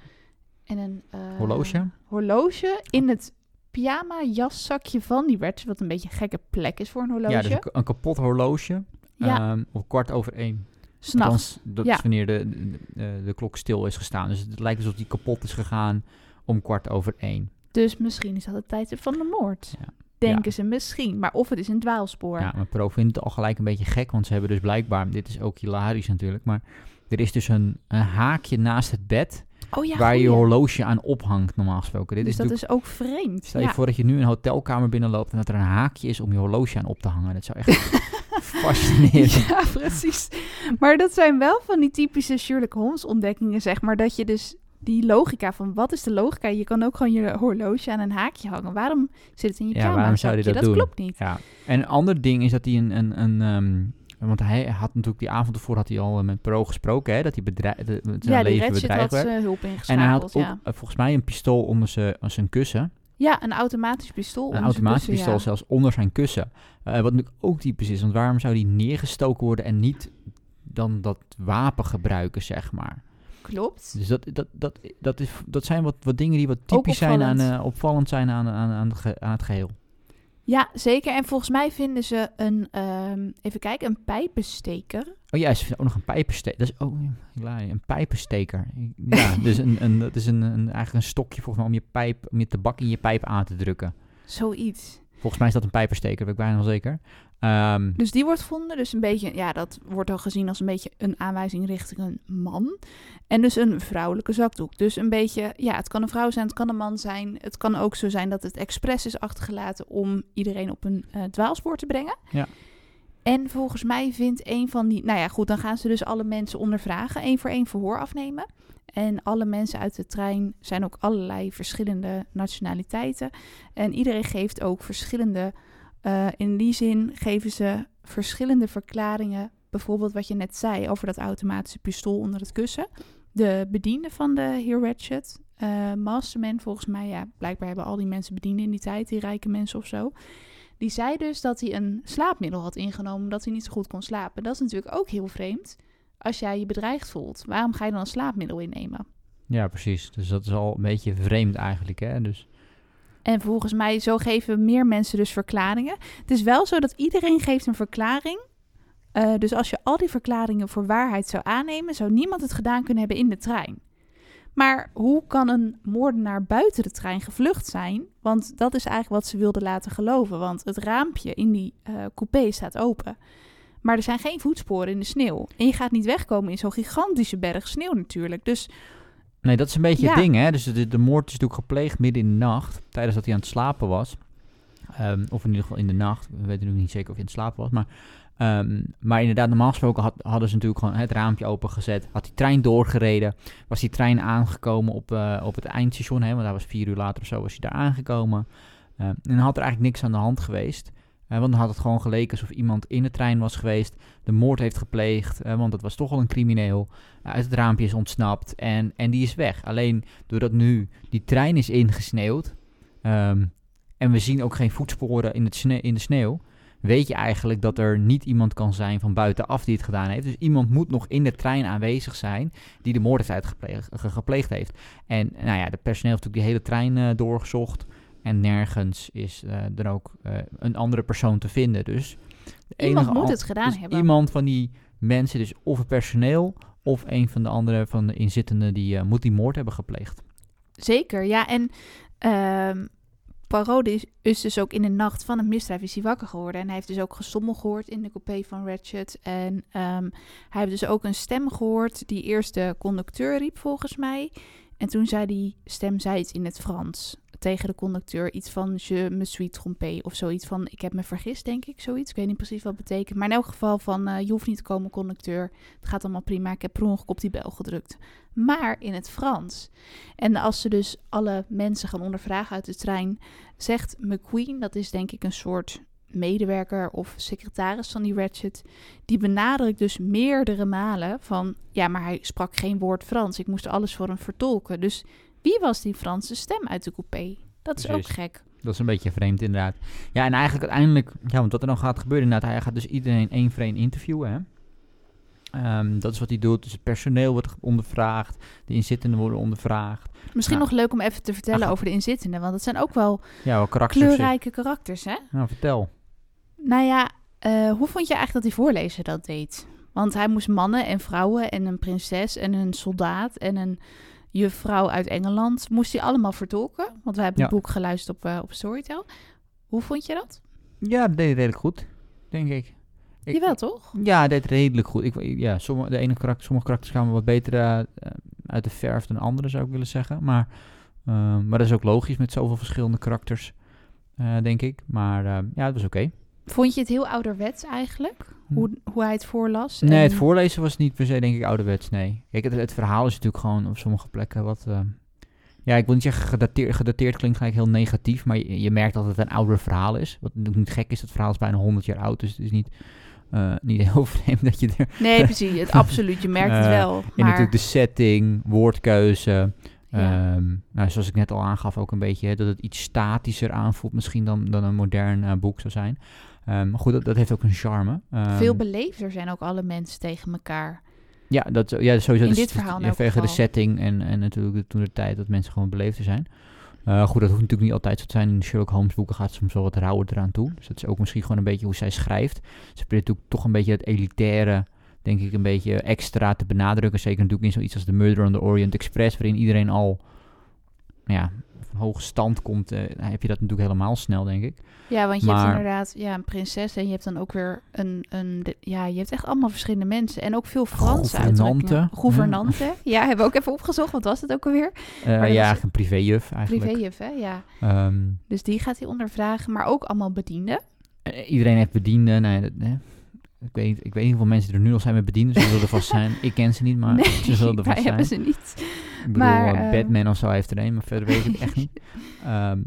en een eh, Horloge? horloge in het pyjama jaszakje van die Ratchet, wat een beetje een gekke plek is voor een horloge. Ja, dus een, een kapot horloge. Ja. Op kwart over één. S'nachts. Dat ja. is wanneer de, de, de- de klok stil is gestaan. Dus het lijkt alsof die kapot is gegaan om kwart over één. Dus misschien is dat het tijdstip van de moord. Ja. Denken Ja. ze misschien. Maar of het is een dwaalspoor. Ja, maar Pro vindt het al gelijk een beetje gek, want ze hebben dus blijkbaar, dit is ook hilarisch natuurlijk, maar er is dus een, een haakje naast het bed oh ja, waar je horloge aan ophangt normaal gesproken. Dit Dus is dat is ook vreemd. Stel je Ja. voor dat je nu een hotelkamer binnenloopt en dat er een haakje is om je horloge aan op te hangen. Dat zou echt <laughs> fascinerend Ja, precies. Maar dat zijn wel van die typische Sherlock Holmes ontdekkingen, zeg maar. Dat je dus die logica van wat is de logica? Je kan ook gewoon je horloge aan een haakje hangen. Waarom zit het in je Ja, kamer? waarom zou die dat doen? klopt niet. Ja. En een ander ding is dat hij een... een, een ehm, want hij had natuurlijk die avond ervoor had hij al eh, met Pro gesproken, hè, dat hij bedreig, de- zijn Ja, leven had hulp En hij had ook ja. eh, volgens mij een pistool onder zijn zijn kussen. Ja, een automatisch pistool. Een automatisch kussen, pistool ja. zelfs onder zijn kussen. Eh, wat natuurlijk ook typisch is, want waarom zou die neergestoken worden en niet dan dat wapen gebruiken, zeg maar. Klopt. Dus dat, dat, dat, dat, is, dat zijn wat, wat dingen die wat typisch zijn aan, opvallend. eh, opvallend zijn aan, aan, aan, aan het geheel. Ja, zeker. En volgens mij vinden ze een, ehm, even kijken, een pijpensteker. Oh ja, ze vinden ook nog een pijpensteker. Dat is ook hilarisch, een pijpensteker. Ja, <laughs> dus een, een, dat is een, een, eigenlijk een stokje volgens mij om je pijp, om je tabak in je pijp aan te drukken. Zoiets. Volgens mij is dat een pijpensteker, weet ik bijna wel zeker. Ehm, Dus die wordt gevonden. Dus een beetje, ja, dat wordt al gezien als een beetje een aanwijzing richting een man. En dus een vrouwelijke zakdoek. Dus een beetje, ja, het kan een vrouw zijn, het kan een man zijn. Het kan ook zo zijn dat het expres is achtergelaten om iedereen op een eh, dwaalspoor te brengen. Ja. En volgens mij vindt een van die, nou ja, goed, dan gaan ze dus alle mensen ondervragen, één voor één verhoor afnemen. En alle mensen uit de trein zijn ook allerlei verschillende nationaliteiten. En iedereen geeft ook verschillende eh, in die zin geven ze verschillende verklaringen. Bijvoorbeeld wat je net zei over dat automatische pistool onder het kussen. De bediende van de heer Ratchet, eh, Masterman volgens mij, ja, blijkbaar hebben al die mensen bedienden in die tijd, die rijke mensen of zo. Die zei dus dat hij een slaapmiddel had ingenomen omdat hij niet zo goed kon slapen. Dat is natuurlijk ook heel vreemd. Als jij je bedreigd voelt, waarom ga je dan een slaapmiddel innemen? ja, precies. Dus dat is al een beetje vreemd eigenlijk. Hè? Dus, En volgens mij, zo geven meer mensen dus verklaringen. Het is wel zo dat iedereen geeft een verklaring. Eh, dus als je al die verklaringen voor waarheid zou aannemen, zou niemand het gedaan kunnen hebben in de trein. Maar hoe kan een moordenaar buiten de trein gevlucht zijn? Want dat is eigenlijk wat ze wilden laten geloven. Want het raampje in die eh, coupé staat open. Maar er zijn geen voetsporen in de sneeuw. En je gaat niet wegkomen in zo'n gigantische berg sneeuw natuurlijk. Dus nee, dat is een beetje Ja. het ding. Hè? Dus de, de moord is natuurlijk gepleegd midden in de nacht. Tijdens dat hij aan het slapen was. Ehm, of in ieder geval in de nacht. We weten natuurlijk niet zeker of hij aan het slapen was. Maar, ehm, maar inderdaad, normaal gesproken had, hadden ze natuurlijk gewoon het raampje opengezet. Had die trein doorgereden. Was die trein aangekomen op, eh, op het eindstation. Hè? Want daar was vier uur later of zo was hij daar aangekomen. Ehm, en dan had er eigenlijk niks aan de hand geweest. Want dan had het gewoon geleken alsof iemand in de trein was geweest. De moord heeft gepleegd. want dat was toch al een crimineel. uit het raampje is ontsnapt. En, en die is weg. Alleen doordat nu die trein is ingesneeuwd. ehm, en we zien ook geen voetsporen in, het in de sneeuw. Weet je eigenlijk dat er niet iemand kan zijn van buitenaf die het gedaan heeft. Dus iemand moet nog in de trein aanwezig zijn die de moord heeft uitgepleegd, ge- gepleegd heeft. En nou ja, de personeel heeft natuurlijk die hele trein eh, doorgezocht. En nergens is eh, er ook eh, een andere persoon te vinden. Dus de iemand moet het gedaan dus hebben. iemand van die mensen, dus of het personeel of een van de andere van de inzittenden, die eh, moet die moord hebben gepleegd. Zeker, ja. En ehm Poirot is, is dus ook in de nacht van het misdrijf is hij wakker geworden. En hij heeft dus ook gestommel gehoord in de coupé van Ratchet. En ehm, hij heeft dus ook een stem gehoord die eerst de conducteur riep volgens mij. En toen zei die stem zei iets in het Frans tegen de conducteur. Iets van je me suis trompé of zoiets van ik heb me vergist denk ik. Zoiets, ik weet niet precies wat het betekent. Maar in elk geval van eh, je hoeft niet te komen conducteur. Het gaat allemaal prima, ik heb per ongeluk op die bel gedrukt. Maar in het Frans. En als ze dus alle mensen gaan ondervragen uit de trein, zegt McQueen, dat is denk ik een soort medewerker of secretaris van die Ratchet, die benadrukt dus meerdere malen van, ja, maar hij sprak geen woord Frans. Ik moest alles voor hem vertolken. Dus wie was die Franse stem uit de coupé? Dat is Precies. ook gek. Dat is een beetje vreemd inderdaad. Ja, en eigenlijk uiteindelijk, ja, want wat er dan gaat gebeuren inderdaad, hij gaat dus iedereen één voor één interviewen, hè. Ehm, dat is wat hij doet. Dus het personeel wordt ondervraagd. De inzittenden worden ondervraagd. Misschien Nou. nog leuk om even te vertellen Ach. over de inzittenden. Want het zijn ook wel Ja, wel karakters. kleurrijke karakters, hè? Nou, vertel. Nou ja, eh, hoe vond je eigenlijk dat die voorlezer dat deed? Want hij moest mannen en vrouwen en een prinses en een soldaat en een juffrouw uit Engeland... moest hij allemaal vertolken. Want wij hebben het boek geluisterd op, eh, op Storytel. Hoe vond je dat? Ja, dat deed redelijk goed, denk ik. ik Jawel, toch? Ja, hij deed redelijk goed. Ik, ja, sommige, de ene karakter, sommige karakters kwamen wat beter eh, eh, uit de verf dan andere, zou ik willen zeggen. Maar, maar dat is ook logisch met zoveel verschillende karakters, denk ik. Maar ja, het was oké. Vond je het heel ouderwets eigenlijk? Hoe, hoe hij het voorlas? Hm. Nee, het En- voorlezen was niet per se, denk ik, ouderwets, nee. Kijk, het, het verhaal is natuurlijk gewoon op sommige plekken wat... eh, ja, ik wil niet zeggen gedateerd, gedateerd klinkt gelijk heel negatief, maar je, je merkt dat het een ouder verhaal is. Wat natuurlijk niet gek is, het verhaal is bijna 100 jaar oud, dus het is niet, eh, niet <laughs> heel vreemd dat je er... Nee, precies. Het, <laughs> absoluut. Je merkt het Eh, wel. En Maar natuurlijk de setting, woordkeuze, Ja. ehm, nou, zoals ik net al aangaf ook een beetje, hè, dat het iets statischer aanvoelt misschien dan, dan een modern boek zou zijn. Ehm, maar goed, dat, dat heeft ook een charme. Ehm, veel beleefder zijn ook alle mensen tegen elkaar. Ja, dat, ja sowieso. In dat dit is- verhaal in ja, elk vanwege de setting en, en natuurlijk de, toen de tijd dat mensen gewoon beleefder zijn. Eh, goed, dat hoeft natuurlijk niet altijd zo te zijn. In de Sherlock Holmes boeken gaat soms wel wat rauwer eraan toe. Dus dat is ook misschien gewoon een beetje hoe zij schrijft. Ze probeert natuurlijk toch een beetje het elitaire, denk ik, een beetje extra te benadrukken. Zeker natuurlijk in zoiets als The Murder on the Orient Express, waarin iedereen al ja, van hoge stand komt. eh, heb je dat natuurlijk helemaal snel, denk ik. Ja, want je hebt inderdaad ja, een prinses en je hebt dan ook weer een, een... de- Ja, je hebt echt allemaal verschillende mensen. En ook veel Franse Gouvernante. Gouvernante. Ja, hebben we ook even opgezocht. Wat was het ook alweer? Dat ja, een privéjuf eigenlijk. Privéjuf, hè? Ja. Ehm, Dus die gaat hij ondervragen. Maar ook allemaal bedienden. Eh, iedereen heeft bedienden. Nee, dat, hè. Ik, weet, niet- ik weet niet hoeveel mensen er nu al zijn met bedienden. Ze zullen er vast <laughs> zijn. Ik ken ze niet, maar nee, ze zullen er vast hebben zijn. ze niet. Ik bedoel, maar, eh, ehm, Batman of zo heeft er een, maar verder weet ik het echt <laughs> niet. Ehm,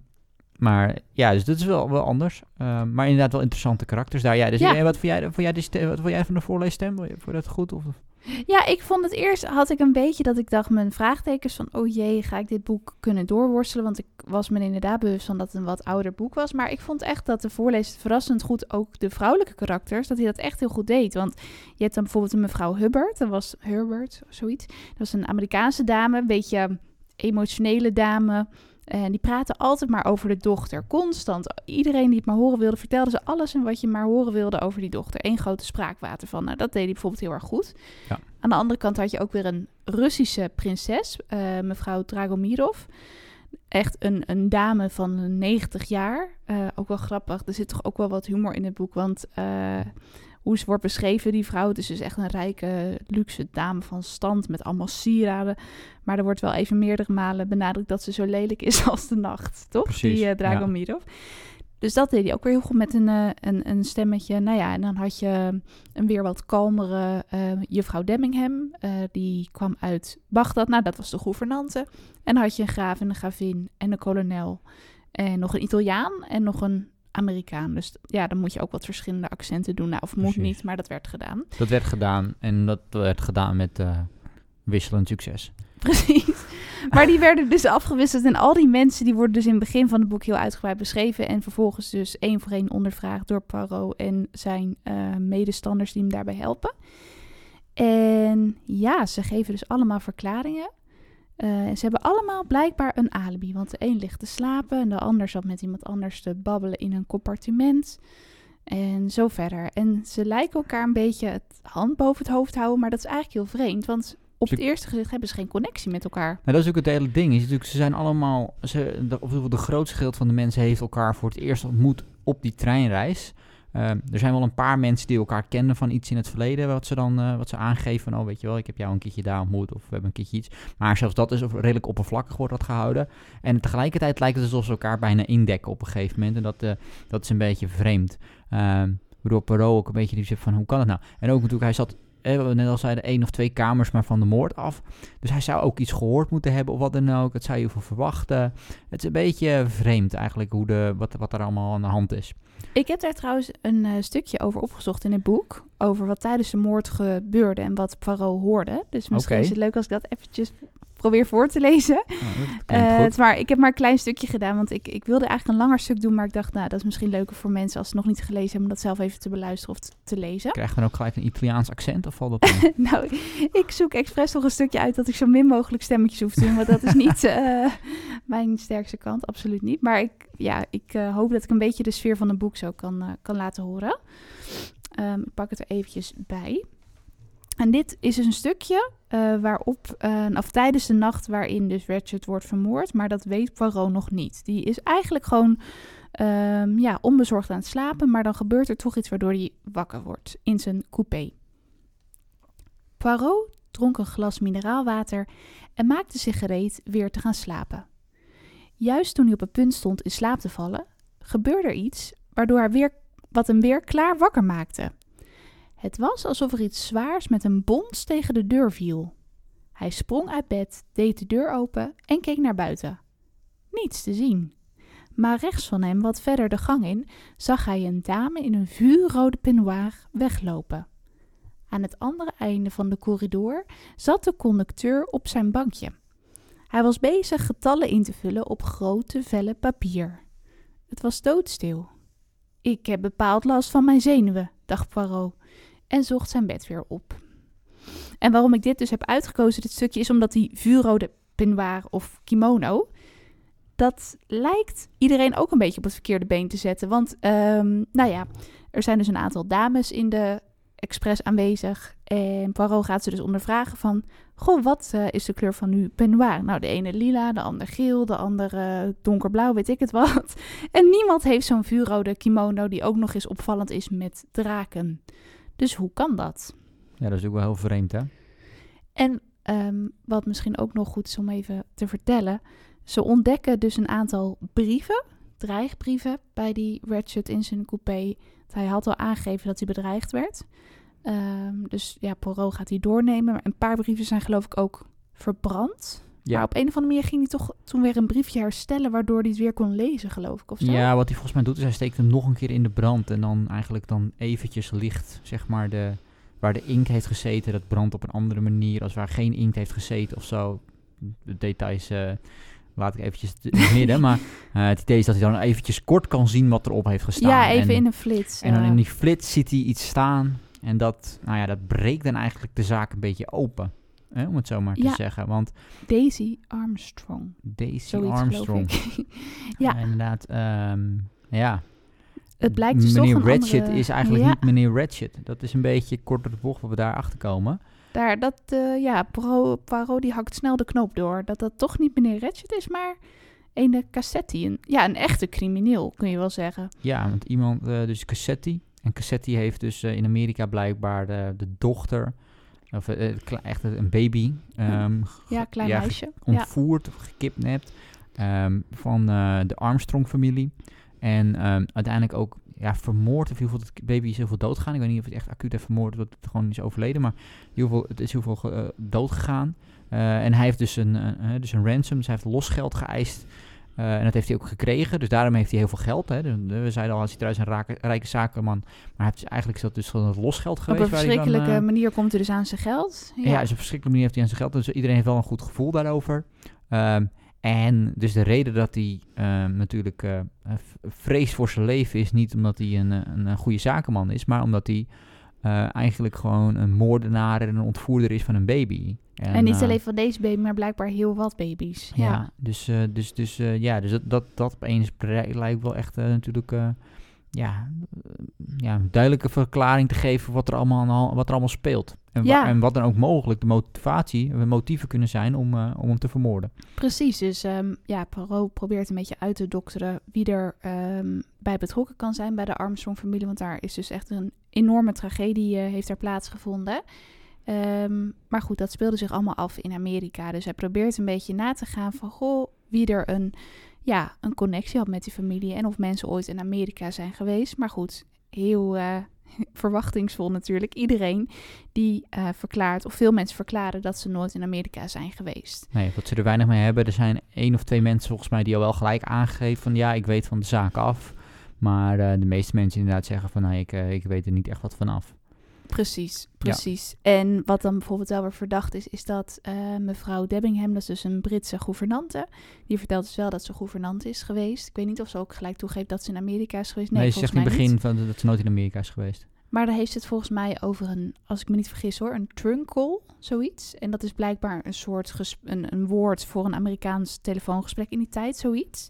maar ja, dus dat is wel, wel anders. Ehm, maar inderdaad wel interessante karakters daar. Ja, dus Ja. eh, wat vond jij, vond jij, de stem, wat vond jij van de voorleesstem? Vond je vond je dat goed? Of? Ja, ik vond het eerst had ik een beetje dat ik dacht mijn vraagtekens van oh jee, ga ik dit boek kunnen doorworstelen? Want ik was me inderdaad bewust van dat het een wat ouder boek was. Maar ik vond echt dat de voorlezer verrassend goed ook de vrouwelijke karakters, dat hij dat echt heel goed deed. Want je hebt dan bijvoorbeeld een mevrouw Hubbard, dat was Herbert of zoiets. Dat was een Amerikaanse dame, een beetje emotionele dame. En die praten altijd maar over de dochter. Constant. Iedereen die het maar horen wilde, vertelde ze alles en wat je maar horen wilde over die dochter. Eén grote spraakwater van. Nou, dat deed hij bijvoorbeeld heel erg goed. Ja. Aan de andere kant had je ook weer een Russische prinses, eh, mevrouw Dragomirov. Echt een, een dame van 90 jaar. Eh, ook wel grappig. Er zit toch ook wel wat humor in het boek. Want eh, hoe ze wordt beschreven, die vrouw. Het is dus echt een rijke, luxe dame van stand met allemaal sieraden. Maar er wordt wel even meerdere malen benadrukt dat ze zo lelijk is <laughs> als de nacht. Toch? Precies, die ja. uh, Dragomirov. Dus dat deed hij ook weer heel goed met een, uh, een, een stemmetje. Nou ja, en dan had je een weer wat kalmere uh, juffrouw Demmingham. Uh, die kwam uit Bagdad. Nou, dat was de gouvernante. En dan had je een graaf en een gravin en een kolonel. En nog een Italiaan en nog een Amerikaan. Dus ja, dan moet je ook wat verschillende accenten doen. Nou, of moet Precies. niet, maar dat werd gedaan. Dat werd gedaan en dat werd gedaan met uh, wisselend succes. <laughs> Precies. Maar die werden dus afgewisseld. En al die mensen die worden dus in het begin van het boek heel uitgebreid beschreven. En vervolgens dus één voor één ondervraagd door Poirot en zijn uh, medestanders die hem daarbij helpen. En ja, ze geven dus allemaal verklaringen. Uh, ze hebben allemaal blijkbaar een alibi. Want de een ligt te slapen en de ander zat met iemand anders te babbelen in een compartiment. En zo verder. En ze lijken elkaar een beetje het hand boven het hoofd houden. Maar dat is eigenlijk heel vreemd. Want op het eerste gezicht hebben ze geen connectie met elkaar. Nou, dat is ook het hele ding. Is natuurlijk, ze zijn allemaal, ze, de, of de grootste gedeelte van de mensen heeft elkaar voor het eerst ontmoet op die treinreis. Uh, er zijn wel een paar mensen die elkaar kennen van iets in het verleden, wat ze dan uh, wat ze aangeven van, oh weet je wel, ik heb jou een keertje daar ontmoet of we hebben een keertje iets. Maar zelfs dat is redelijk oppervlakkig wordt dat gehouden. En tegelijkertijd lijkt het alsof ze elkaar bijna indekken op een gegeven moment. En dat, uh, dat is een beetje vreemd. Waardoor Perot ook een beetje die zegt van, hoe kan het nou? En ook natuurlijk, hij zat eh, net al zeiden, één of twee kamers maar van de moord af. Dus hij zou ook iets gehoord moeten hebben of wat dan ook. Dat zou je van verwachten. Het is een beetje vreemd eigenlijk hoe de, wat, wat er allemaal aan de hand is. Ik heb daar trouwens een uh, stukje over opgezocht in het boek. Over wat tijdens de moord gebeurde en wat Poirot hoorde. Dus misschien is het leuk als ik dat eventjes probeer voor te lezen. Oh, het maar ik heb maar een klein stukje gedaan, want ik, ik wilde eigenlijk een langer stuk doen, maar ik dacht, nou, dat is misschien leuker voor mensen als ze nog niet gelezen hebben, om dat zelf even te beluisteren of te, te lezen. Krijg je dan ook gelijk een Italiaans accent of valt dat <laughs> nou, ik zoek expres nog een stukje uit dat ik zo min mogelijk stemmetjes hoef te doen, want dat is niet <laughs> eh, mijn sterkste kant, absoluut niet. Maar ik, ja, ik eh, hoop dat ik een beetje de sfeer van het boek zo kan, kan laten horen. Ehm, ik pak het er eventjes bij. En dit is dus een stukje eh, waarop, eh, of tijdens de nacht waarin dus Ratchet wordt vermoord, maar dat weet Poirot nog niet. Die is eigenlijk gewoon ehm, ja, onbezorgd aan het slapen, maar dan gebeurt er toch iets waardoor hij wakker wordt in zijn coupé. Poirot dronk een glas mineraalwater en maakte zich gereed weer te gaan slapen. Juist toen hij op het punt stond in slaap te vallen, gebeurde er iets waardoor hij weer, wat hem weer klaar wakker maakte. Het was alsof er iets zwaars met een bons tegen de deur viel. Hij sprong uit bed, deed de deur open en keek naar buiten. Niets te zien. Maar rechts van hem, wat verder de gang in, zag hij een dame in een vuurrode peignoir weglopen. Aan het andere einde van de corridor zat de conducteur op zijn bankje. Hij was bezig getallen in te vullen op grote vellen papier. Het was doodstil. Ik heb bepaald last van mijn zenuwen, dacht Poirot en zocht zijn bed weer op. En waarom ik dit dus heb uitgekozen, dit stukje, is omdat die vuurrode peignoir of kimono, dat lijkt iedereen ook een beetje op het verkeerde been te zetten. Want, ehm, nou ja, er zijn dus een aantal dames in de expres aanwezig. En Poirot gaat ze dus ondervragen van, goh, wat eh, is de kleur van uw peignoir? Nou, de ene lila, de ander geel, de andere donkerblauw, weet ik het wat. <laughs> En niemand heeft zo'n vuurrode kimono die ook nog eens opvallend is met draken. Dus hoe kan dat? Ja, dat is ook wel heel vreemd, hè? En ehm, wat misschien ook nog goed is om even te vertellen. Ze ontdekken dus een aantal brieven, dreigbrieven, bij die Ratchet in zijn coupé. Hij had al aangegeven dat hij bedreigd werd. Ehm, dus ja, Poirot gaat die doornemen. Maar Een paar brieven zijn geloof ik ook verbrand. Ja. Maar op een of andere manier ging hij toch toen weer een briefje herstellen... waardoor hij het weer kon lezen, geloof ik, of zo. Ja, wat hij volgens mij doet is hij steekt hem nog een keer in de brand en dan eigenlijk dan eventjes licht, zeg maar, de, waar de inkt heeft gezeten, dat brandt op een andere manier als waar geen inkt heeft gezeten of zo. De details eh, laat ik eventjes t- in het <laughs> midden, maar eh, het idee is dat hij dan eventjes kort kan zien wat erop heeft gestaan. Ja, even en, in een flits. En dan in die flits ziet hij iets staan en dat, nou ja, dat breekt dan eigenlijk de zaak een beetje open. Hè, om het zo maar te zeggen, want Daisy Armstrong. Daisy Zoiets Armstrong, <laughs> ja, inderdaad, ehm, ja, het blijkt dus meneer toch een Ratchet andere- is eigenlijk ja, niet meneer Ratchet. Dat is een beetje kort door de bocht wat we daar achter komen. Daar, dat, eh, ja, Poirot, die hakt snel de knoop door. Dat dat toch niet meneer Ratchet is, maar een Cassetti. Een, ja, een echte crimineel, kun je wel zeggen. Ja, want iemand, eh, dus Cassetti. En Cassetti heeft dus eh, in Amerika blijkbaar de, de dochter, of eh, echt een baby, ehm, Ja, klein ja, meisje. Ontvoerd of gekidnapt ehm, van eh, de Armstrong-familie. En ehm, uiteindelijk ook ja, vermoord. Of in ieder geval, het baby is heel veel doodgegaan. Ik weet niet of het echt acuut heeft vermoord dat het gewoon is overleden. Maar in ieder geval, het is heel veel eh, doodgegaan. Eh, en hij heeft dus een, dus een ransom, dus hij heeft losgeld geëist. Eh, en dat heeft hij ook gekregen. Dus daarom heeft hij heel veel geld. Hè. Dus, eh, we zeiden al, als hij trouwens een rijke zakenman. Maar hij heeft eigenlijk is dat dus gewoon het losgeld Op geweest. een hij dan, verschrikkelijke eh, manier komt hij dus aan zijn geld. ja, dus op een verschrikkelijke manier heeft hij aan zijn geld. Dus iedereen heeft wel een goed gevoel daarover. Ehm, en dus de reden dat hij ehm, natuurlijk eh, eh, v- vreest voor zijn leven is niet omdat hij een, een, een goede zakenman is, maar omdat hij eigenlijk gewoon een moordenaar en een ontvoerder is van een baby. En, niet eh, alleen van deze baby, maar blijkbaar heel wat baby's. ja, Ja, dus, eh, dus, dus, eh, ja, dus dat, dat, dat opeens lijkt wel echt natuurlijk ja, ja, een duidelijke verklaring te geven wat er allemaal, wat er allemaal speelt. En, wa- en wat dan ook mogelijk de motivatie, de motieven kunnen zijn om, om hem te vermoorden. precies. Dus ehm, ja, Poirot probeert een beetje uit te dokteren wie er ehm, bij betrokken kan zijn bij de Armstrong-familie. Want daar is dus echt een enorme tragedie eh, heeft er plaatsgevonden. Ehm, maar goed, dat speelde zich allemaal af in Amerika. Dus hij probeert een beetje na te gaan van... Goh, wie er een, ja, een connectie had met die familie... en of mensen ooit in Amerika zijn geweest. Maar goed, heel eh, <laughs> verwachtingsvol natuurlijk. Iedereen die eh, verklaart, of veel mensen verklaren... dat ze nooit in Amerika zijn geweest. Nee, wat ze er weinig mee hebben. Er zijn één of twee mensen volgens mij die al wel gelijk aangegeven van ja, ik weet van de zaak af. Maar eh, de meeste mensen inderdaad zeggen van nou, ik, ik weet er niet echt wat van af. Precies, precies. En wat dan bijvoorbeeld wel weer verdacht is, is dat eh, mevrouw Debbingham, dat is dus een Britse gouvernante, die vertelt dus wel dat ze gouvernante is geweest. Ik weet niet of ze ook gelijk toegeeft dat ze in Amerika is geweest. Nee, Nee, ze zegt in het begin niet. van, dat ze nooit in Amerika is geweest. Maar daar heeft het volgens mij over een, als ik me niet vergis hoor, een trunk call, zoiets. En dat is blijkbaar een soort een, een woord voor een Amerikaans telefoongesprek in die tijd, zoiets.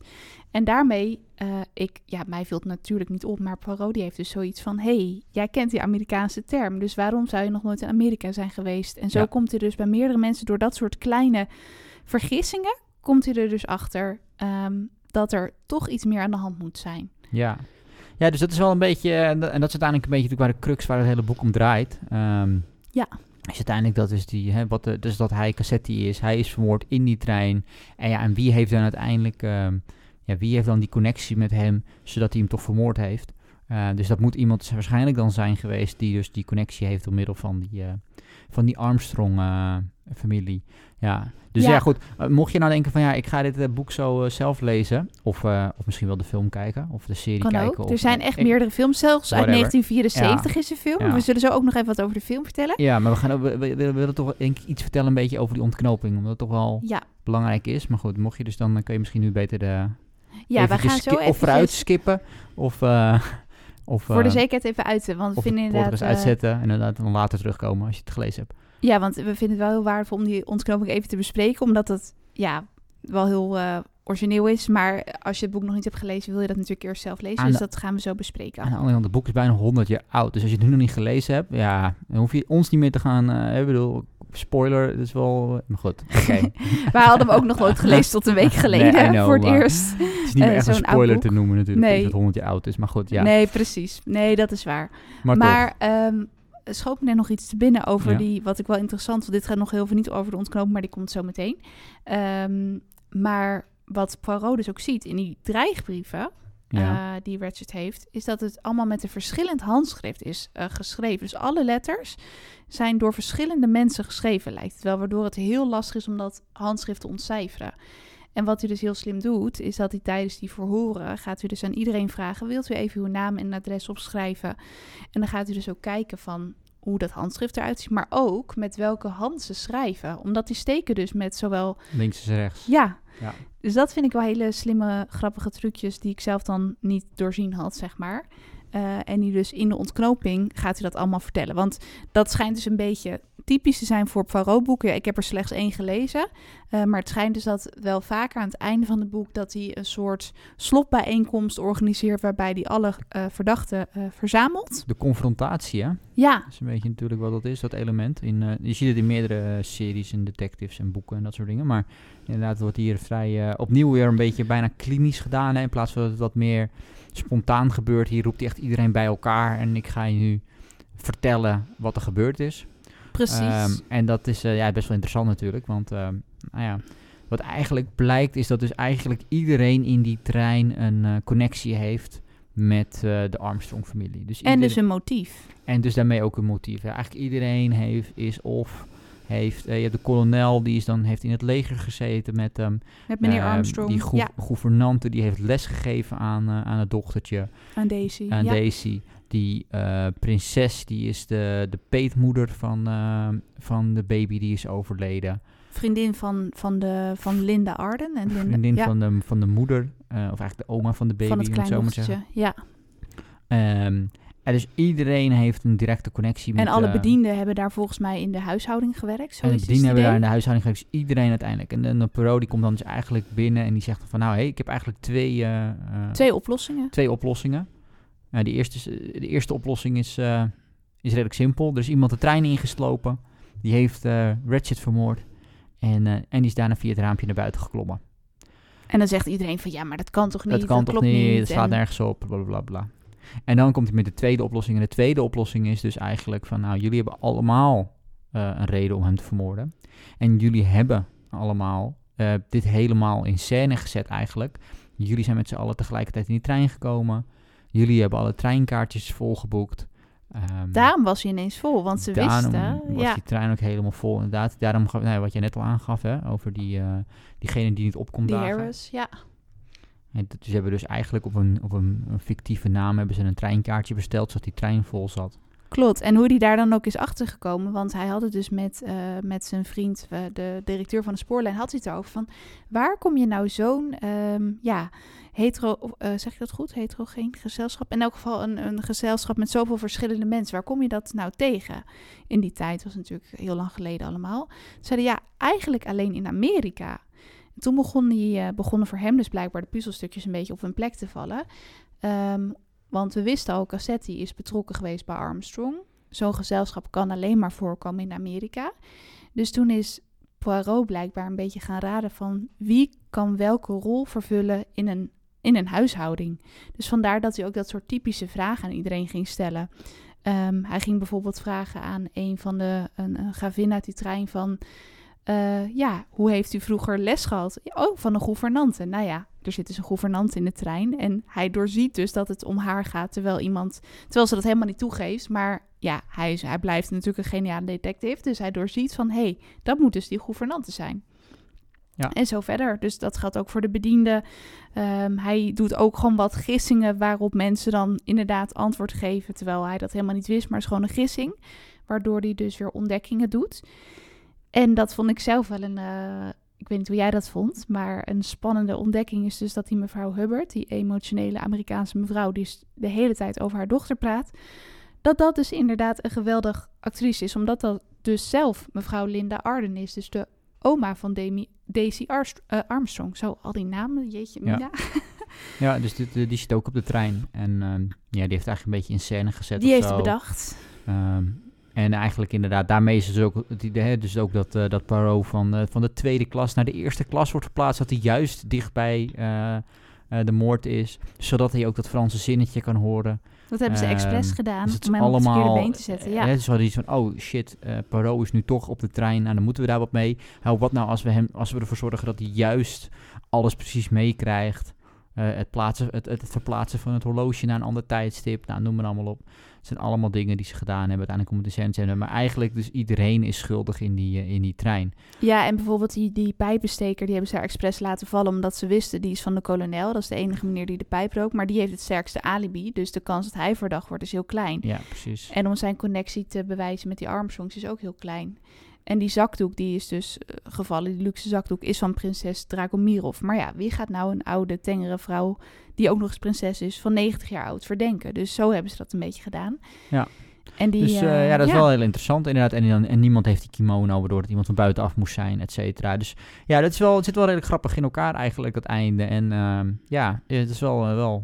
En daarmee, eh, ik, ja, mij viel het natuurlijk niet op, maar Poirot die heeft dus zoiets van, hey, jij kent die Amerikaanse term, dus waarom zou je nog nooit in Amerika zijn geweest? En zo Ja. komt hij dus bij meerdere mensen door dat soort kleine vergissingen, komt hij er dus achter ehm, dat er toch iets meer aan de hand moet zijn. Ja. Ja, dus dat is wel een beetje, en dat en dat is uiteindelijk een beetje natuurlijk waar de crux waar het hele boek om draait. Ehm, Ja. Is uiteindelijk dat is die, hè, wat de, dus dat hij Cassetti is, hij is vermoord in die trein. En ja, en wie heeft dan uiteindelijk, ehm, ja, wie heeft dan die connectie met hem, zodat hij hem toch vermoord heeft? Eh, dus dat moet iemand waarschijnlijk dan zijn geweest die dus die connectie heeft door middel van die, eh, van die Armstrong-familie. ja, dus ja, Ja. goed. Eh, mocht je nou denken van ja, ik ga dit eh, boek zo eh, zelf lezen, of, of misschien wel de film kijken, of de serie Kan kijken. ook. Of, Er zijn echt ik- meerdere films, zelfs uit Whatever. 1974 is de film. Ja. We zullen zo ook nog even wat over de film vertellen. Ja, maar we, gaan, we, we- we willen toch denk ik iets vertellen een beetje over die ontknoping, omdat het toch wel Ja, belangrijk is. Maar goed, mocht je dus dan, dan kun je misschien nu beter de, ja we gaan zo even of vooruit skippen, of, of, voor de zekerheid even uiten. Want we vinden inderdaad... uitzetten en inderdaad dan later terugkomen als je het gelezen hebt. Ja, want we vinden het wel heel waardevol om die ontknoping even te bespreken. Omdat het ja, wel heel eh, origineel is. Maar als je het boek nog niet hebt gelezen, wil je dat natuurlijk eerst zelf lezen. Aan dus de- dat gaan we zo bespreken. Aan de andere kant, het boek is bijna 100 jaar oud. Dus als je het nu nog niet gelezen hebt, ja, dan hoef je ons niet meer te gaan. eh, ik bedoel, spoiler, dat is wel. Maar goed, oké. <laughs> Wij hadden hem ook nog nooit gelezen tot een week geleden. Nee, know, voor het eerst. het is niet meer Eh, echt een spoiler te noemen natuurlijk, Nee. dat het 100 jaar oud is. Maar goed, ja. Nee, precies. Nee, dat is waar. maar, Maar, ehm schoot me net nog iets te binnen over Ja. die, wat ik wel interessant vond. Dit gaat nog heel veel niet over de ontknoping, maar die komt zo meteen. Ehm, maar wat Poirot dus ook ziet in die dreigbrieven? Ja. eh, die Ratchet heeft, is dat het allemaal met een verschillend handschrift is eh, geschreven. Dus alle letters zijn door verschillende mensen geschreven, lijkt het wel, waardoor het heel lastig is om dat handschrift te ontcijferen. En wat hij dus heel slim doet, is dat hij tijdens die verhoren gaat u dus aan iedereen vragen: wilt u even uw naam en adres opschrijven? En dan gaat u dus ook kijken van hoe dat handschrift eruit ziet, maar ook met welke hand ze schrijven. Omdat die steken dus met zowel Links is rechts. ja. Ja. Dus dat vind ik wel hele slimme, grappige trucjes die ik zelf dan niet doorzien had, zeg maar. Eh, en die dus in de ontknoping gaat u dat allemaal vertellen. Want dat schijnt dus een beetje typisch te zijn voor Poirot-boeken. Ja, ik heb er slechts één gelezen. Eh, maar het schijnt dus dat wel vaker aan het einde van het boek... dat hij een soort slotbijeenkomst organiseert... waarbij hij alle eh, verdachten verzamelt. De confrontatie, hè? Ja, Dat is een beetje natuurlijk wat dat is, dat element. In, je ziet het in meerdere series en detectives en boeken en dat soort dingen. Maar inderdaad wordt hier vrij opnieuw weer een beetje bijna klinisch gedaan. Hè, in plaats van dat het wat meer spontaan gebeurt. Hier roept hij echt iedereen bij elkaar. En ik ga je nu vertellen wat er gebeurd is. precies. Ehm, en dat is eh, ja, best wel interessant natuurlijk. Want ehm, nou ja, wat eigenlijk blijkt is dat dus eigenlijk iedereen in die trein een eh, connectie heeft met eh, de Armstrong-familie. Dus en dus iedereen- een motief. en dus daarmee ook een motief. Eigenlijk iedereen heeft, is of heeft, eh, je hebt de kolonel, die is dan, heeft in het leger gezeten met hem. Met meneer Eh, Armstrong. Die ja, gouvernante, die heeft lesgegeven aan, eh, aan het dochtertje, aan Daisy. aan ja. Daisy. Die eh, prinses, die is de, de peetmoeder van, eh, van de baby die is overleden. Vriendin van, van, de, van Linda Arden. En Linda, Vriendin ja, van, de, van de moeder, of eigenlijk de oma van de baby, van het om het zo maar te kleindochtertje. zeggen. Ja. Ehm, en dus iedereen heeft een directe connectie met... En alle eh, bedienden hebben daar volgens mij in de huishouding gewerkt. Zo En de bedienden hebben daar in de huishouding gewerkt. Dus iedereen uiteindelijk. En de, de Perot die komt dan dus eigenlijk binnen en die zegt van... Nou, hé, ik heb eigenlijk twee, eh, eh, Twee oplossingen. twee oplossingen. Nou, die eerste, is, eh, de eerste oplossing is, is redelijk simpel. Er is iemand de trein ingeslopen. Die heeft Ratchet vermoord. En, en die is daarna via het raampje naar buiten geklommen. En dan zegt iedereen van ja, maar dat kan toch niet? dat kan toch klopt niet, het slaat En- nergens op, bla bla bla, bla. En dan komt hij met de tweede oplossing. En de tweede oplossing is dus eigenlijk van... Nou, jullie hebben allemaal eh, een reden om hem te vermoorden. En jullie hebben allemaal eh, dit helemaal in scène gezet eigenlijk. Jullie zijn met z'n allen tegelijkertijd in die trein gekomen. Jullie hebben alle treinkaartjes volgeboekt. Ehm, Daarom was hij ineens vol, want ze daarom wisten. was Ja, die trein ook helemaal vol, inderdaad. Daarom, nou, wat je net al aangaf, hè, over die, eh, diegene die niet opkomt die dagen. Harris. Ja. Ze hebben dus eigenlijk op een, op een, fictieve naam hebben ze een treinkaartje besteld, zodat die trein vol zat. Klopt. En hoe die daar dan ook is achtergekomen. Want hij had het dus met, eh, met zijn vriend, uh, de directeur van de spoorlijn, had hij het over van... Waar kom je nou zo'n, ehm, ja, hetero, uh, zeg je dat goed? Heterogeen gezelschap? In elk geval een, een gezelschap met zoveel verschillende mensen. Waar kom je dat nou tegen? In die tijd was natuurlijk heel lang geleden allemaal. Ze zeiden ja, eigenlijk alleen in Amerika. En toen begon die, begonnen voor hem dus blijkbaar de puzzelstukjes een beetje op hun plek te vallen. Um, want we wisten al, Cassetti is betrokken geweest bij Armstrong. Zo'n gezelschap kan alleen maar voorkomen in Amerika. Dus toen is Poirot blijkbaar een beetje gaan raden van wie kan welke rol vervullen in een, in een huishouding. Dus vandaar dat hij ook dat soort typische vragen aan iedereen ging stellen. Um, hij ging bijvoorbeeld vragen aan een van de een, een gravin uit die trein van... Uh, ja, hoe heeft u vroeger les gehad? Oh, van een gouvernante. Nou ja, er zit dus een gouvernante in de trein. En hij doorziet dus dat het om haar gaat, terwijl iemand, terwijl ze dat helemaal niet toegeeft. Maar ja, hij, is, hij blijft natuurlijk een geniale detective. Dus hij doorziet van, hé, hey, dat moet dus die gouvernante zijn. Ja. En zo verder. Dus dat gaat ook voor de bediende. Um, hij doet ook gewoon wat gissingen waarop mensen dan inderdaad antwoord geven. Terwijl hij dat helemaal niet wist, maar het is gewoon een gissing. Waardoor hij dus weer ontdekkingen doet. En dat vond ik zelf wel een, uh, ik weet niet hoe jij dat vond, maar een spannende ontdekking is dus dat die mevrouw Hubbard, die emotionele Amerikaanse mevrouw die de hele tijd over haar dochter praat, dat dat dus inderdaad een geweldig actrice is, omdat dat dus zelf mevrouw Linda Arden is, dus de oma van Demi, Daisy uh, Armstrong. Zo, al die namen, jeetje mina. Ja, <laughs> ja dus die, die zit ook op de trein en um, ja, die heeft eigenlijk een beetje in scène gezet Die heeft bedacht. Um, en eigenlijk inderdaad, daarmee is het dus ook het dus ook dat, uh, dat Paro van, uh, van de tweede klas naar de eerste klas wordt verplaatst, dat hij juist dichtbij uh, de moord is, zodat hij ook dat Franse zinnetje kan horen. Dat hebben ze expres um, gedaan, dus om hem allemaal, op het been te zetten. Ja. dus hadden iets van, oh shit, Paro is nu toch op de trein, nou, dan moeten we daar wat mee. Nou, wat nou als we, hem, als we ervoor zorgen dat hij juist alles precies meekrijgt? het, plaatsen, het, het, verplaatsen van het horloge naar een ander tijdstip, nou, noem maar allemaal op. Het zijn allemaal dingen die ze gedaan hebben uiteindelijk om het de te hebben. Maar eigenlijk dus iedereen is schuldig in die, uh, in die trein. Ja, en bijvoorbeeld die, die pijpensteker, die hebben ze daar expres laten vallen... omdat ze wisten, die is van de kolonel. Dat is de enige meneer die de pijp rookt. Maar die heeft het sterkste alibi. Dus de kans dat hij verdacht wordt is heel klein. Ja, precies. En om zijn connectie te bewijzen met die Armstrongs is ook heel klein. En die zakdoek, die is dus uh, gevallen, die luxe zakdoek, is van prinses Dragomirov. Maar ja, wie gaat nou een oude, tengere vrouw, die ook nog eens prinses is, van 90 jaar oud, verdenken? Dus zo hebben ze dat een beetje gedaan. Ja. En die, dus uh, uh, ja, dat is ja. wel heel interessant inderdaad. En, en, niemand heeft die kimono, waardoor het iemand van buitenaf moest zijn, et cetera. Dus ja, dat is wel, het zit wel redelijk grappig in elkaar eigenlijk, dat einde. En uh, ja, het is wel... wel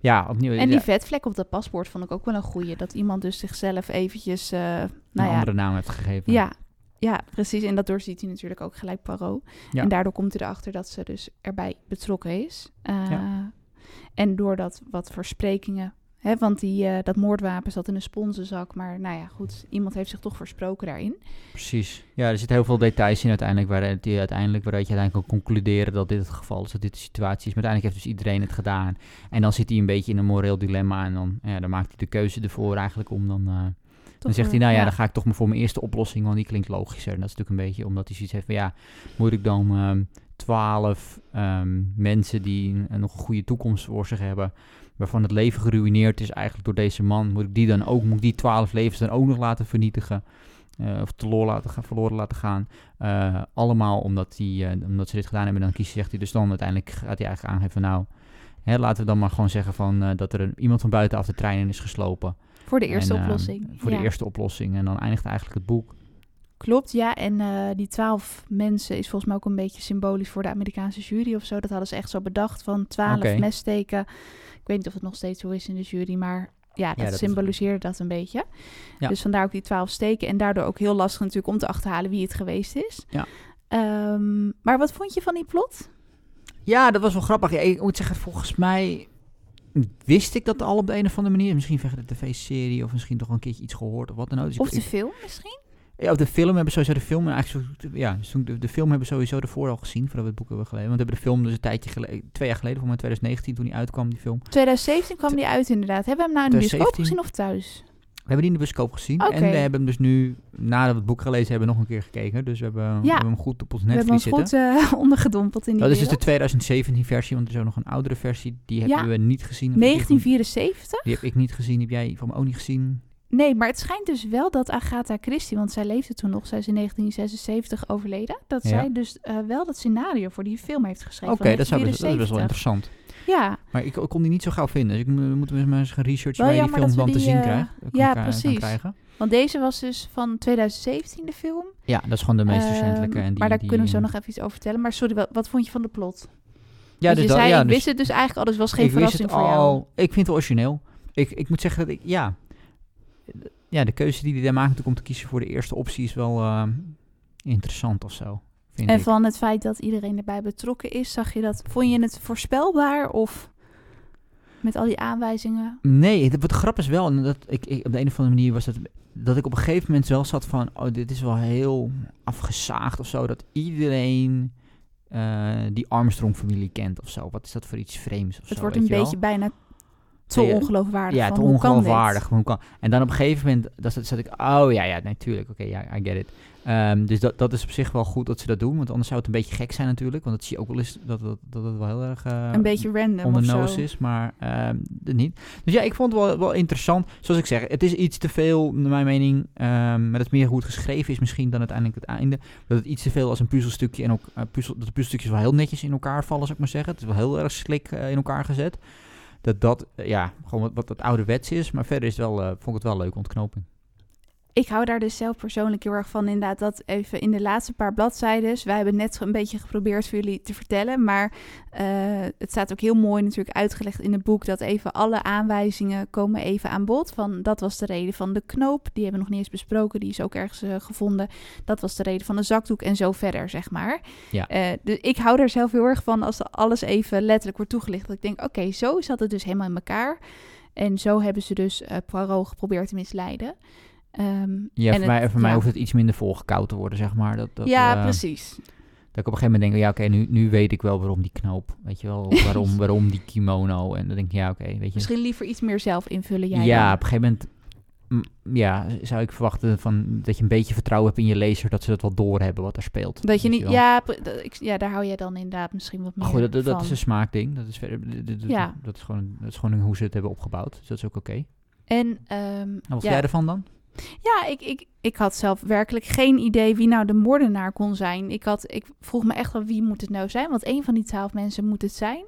ja, opnieuw. En die ja. vetvlek op dat paspoort vond ik ook wel een goeie. Dat iemand dus zichzelf eventjes... Nou een ja, andere naam heeft gegeven. Ja, ja, precies. En dat doorziet hij natuurlijk ook gelijk Paro. Ja. En daardoor komt hij erachter dat ze dus erbij betrokken is. Uh, ja. En doordat wat versprekingen... Hè, want die, uh, dat moordwapen zat in een sponsenzak. Maar nou ja, goed. Iemand heeft zich toch versproken daarin. Precies. Ja, er zitten heel veel details in uiteindelijk... Waar, die uiteindelijk waaruit je uiteindelijk kan concluderen dat dit het geval is. Dat dit de situatie is. Maar uiteindelijk heeft dus iedereen het gedaan. En dan zit hij een beetje in een moreel dilemma. En dan, ja, dan maakt hij de keuze ervoor eigenlijk om dan... Uh, dan zegt hij, nou ja, dan ga ik toch maar voor mijn eerste oplossing, want die klinkt logischer. En dat is natuurlijk een beetje omdat hij zoiets heeft van, ja, moet ik dan um, twaalf um, mensen die een, nog een goede toekomst voor zich hebben, waarvan het leven geruineerd is eigenlijk door deze man, moet ik die dan ook, moet ik die twaalf levens dan ook nog laten vernietigen? Uh, of verloren laten gaan, verloren laten gaan. Uh, allemaal omdat, die, uh, omdat ze dit gedaan hebben. Dan kiest, zegt hij dus dan uiteindelijk gaat hij eigenlijk aangeven, nou, hè, laten we dan maar gewoon zeggen van, dat er een, iemand van buitenaf de trein in is geslopen. Voor de eerste en, oplossing. Voor ja. de eerste oplossing. En dan eindigt eigenlijk het boek. Klopt, ja. En uh, die twaalf mensen is volgens mij ook een beetje symbolisch voor de Amerikaanse jury of zo. Dat hadden ze echt zo bedacht van twaalf okay. messteken. Ik weet niet of het nog steeds zo is in de jury, maar ja, dat, ja, dat symboliseerde is... dat een beetje. Ja. Dus vandaar ook die twaalf steken. En daardoor ook heel lastig natuurlijk om te achterhalen wie het geweest is. Ja. Um, maar wat vond je van die plot? Ja, dat was wel grappig. Ja, ik moet zeggen, volgens mij wist ik dat al op de een of andere manier. Misschien via de tv-serie of misschien toch een keertje iets gehoord of wat dan ook. Dus of de ik, film misschien? Ja, de film hebben sowieso de film eigenlijk ja, de, de film hebben sowieso ervoor al gezien voordat we het boek hebben gelezen. Want we hebben de film dus een tijdje geleden, twee jaar geleden, voor mij 2019 toen die uitkwam die film. 2017 kwam die uit inderdaad. Hebben we hem nou in de bioscoop gezien of thuis? We hebben die in de bioscoop gezien. Okay. En we hebben hem dus nu, nadat we het boek gelezen hebben, nog een keer gekeken. Dus we hebben, ja. we hebben hem goed op ons Netflix zitten. We hebben hem goed uh, <laughs> ondergedompeld in die Dat is dus de 2017 versie, want er is ook nog een oudere versie. Die hebben ja. we niet gezien. 1974? Die heb ik niet gezien. Heb jij van me ook niet gezien? Nee, maar het schijnt dus wel dat Agatha Christie, want zij leefde toen nog, zij is in 1976 overleden, dat Ja. zij dus eh, wel dat scenario voor die film heeft geschreven. Oké, dat, best- dat is best wel 1974. interessant. Ja, Maar ik, ik kon die niet zo gauw vinden. Dus ik mo- moeten we maar eens gaan researchen waar je die film we te zien eh, krijgt. ja, kan precies. want deze was dus van 2017 de film. Ja, dat is gewoon de meest Ehm, recentelijke. En die, maar daar kunnen we zo eh, nog even iets over vertellen. Maar sorry, wat, wat vond je van de plot? Ja, dus je zei, ja, ik dus wist het dus eigenlijk al, dus was geen ik wist verrassing het voor jou. al. Ik vind het wel origineel. Ik, ik moet zeggen dat ik, ja, ja, de keuze die hij daar maakt om te kiezen voor de eerste optie is wel eh, interessant of zo. Vind En ik. van het feit dat iedereen erbij betrokken is, zag je dat, vond je het voorspelbaar of met al die aanwijzingen? Nee, het, wat grap is wel, en dat ik, ik, op de een of andere manier was het, dat ik op een gegeven moment wel zat van, oh, dit is wel heel afgezaagd of zo, dat iedereen eh, die Armstrong-familie kent of zo. Wat is dat voor iets vreemds of Het zo, wordt een beetje bijna te Nee, ongeloofwaardig. Ja, van, te hoe kan dit? ongeloofwaardig. Hoe kan- En dan op een gegeven moment dat zat, zat ik, oh ja, ja, natuurlijk, oké, ja, I get it. Ehm, dus dat, dat is op zich wel goed dat ze dat doen, want anders zou het een beetje gek zijn natuurlijk, want dat zie je ook wel eens, dat dat, dat het wel heel erg... eh, Een beetje random on the of zo. nose is, maar de niet. Dus ja, ik vond het wel, wel interessant. Zoals ik zeg, het is iets te veel, naar mijn mening. ehm, maar het meer hoe het geschreven is misschien dan uiteindelijk het einde. Dat het iets te veel als een puzzelstukje en ook eh, puzzel, dat de puzzelstukjes wel heel netjes in elkaar vallen, zou ik maar zeggen. Het is wel heel erg slik eh, in elkaar gezet. Dat dat, ja, gewoon wat, wat het ouderwets is. Maar verder is het wel, vond ik het wel een leuke ontknoping. Ik hou daar dus zelf persoonlijk heel erg van. Inderdaad, dat even in de laatste paar bladzijden. Wij hebben net een beetje geprobeerd voor jullie te vertellen. Maar eh, het staat ook heel mooi natuurlijk uitgelegd in het boek. Dat even alle aanwijzingen komen even aan bod. Van dat was de reden van de knoop. Die hebben we nog niet eens besproken. Die is ook ergens eh, gevonden. Dat was de reden van de zakdoek en zo verder, zeg maar. Ja. Eh, dus ik hou er zelf heel erg van als alles even letterlijk wordt toegelicht. Dat ik denk, oké, zo zat het dus helemaal in elkaar. En zo hebben ze dus Poirot geprobeerd te misleiden. Ehm, Ja, voor, mij, het- voor mij hoeft het iets minder volgekoud te worden, zeg maar. Dat, dat, ja, eh, precies. Dat ik op een gegeven moment denk, ja oké, nu, nu weet ik wel waarom die knoop. Weet je wel, <laughs> waarom, waarom die kimono. En dan denk ik, ja oké, weet je. Misschien liever iets meer zelf invullen jij ja, dan. op een gegeven moment mm, ja, zou ik verwachten van, dat je een beetje vertrouwen hebt in je lezer, dat ze dat wel doorhebben wat er speelt. Dat je niet, ja, ja, daar hou jij dan inderdaad misschien wat meer goed, dat, dat, van. is een smaakding. Dat is, verder, dat- dat- Ja. dat, is gewoon, dat is gewoon hoe ze het hebben opgebouwd. Dus dat is ook oké. En ehm, En wat ja, jij ervan dan? Ja ik, ik, ik had zelf werkelijk geen idee wie nou de moordenaar kon zijn. Ik, had, ik vroeg me echt wel wie moet het nou zijn, want een van die twaalf mensen moet het zijn.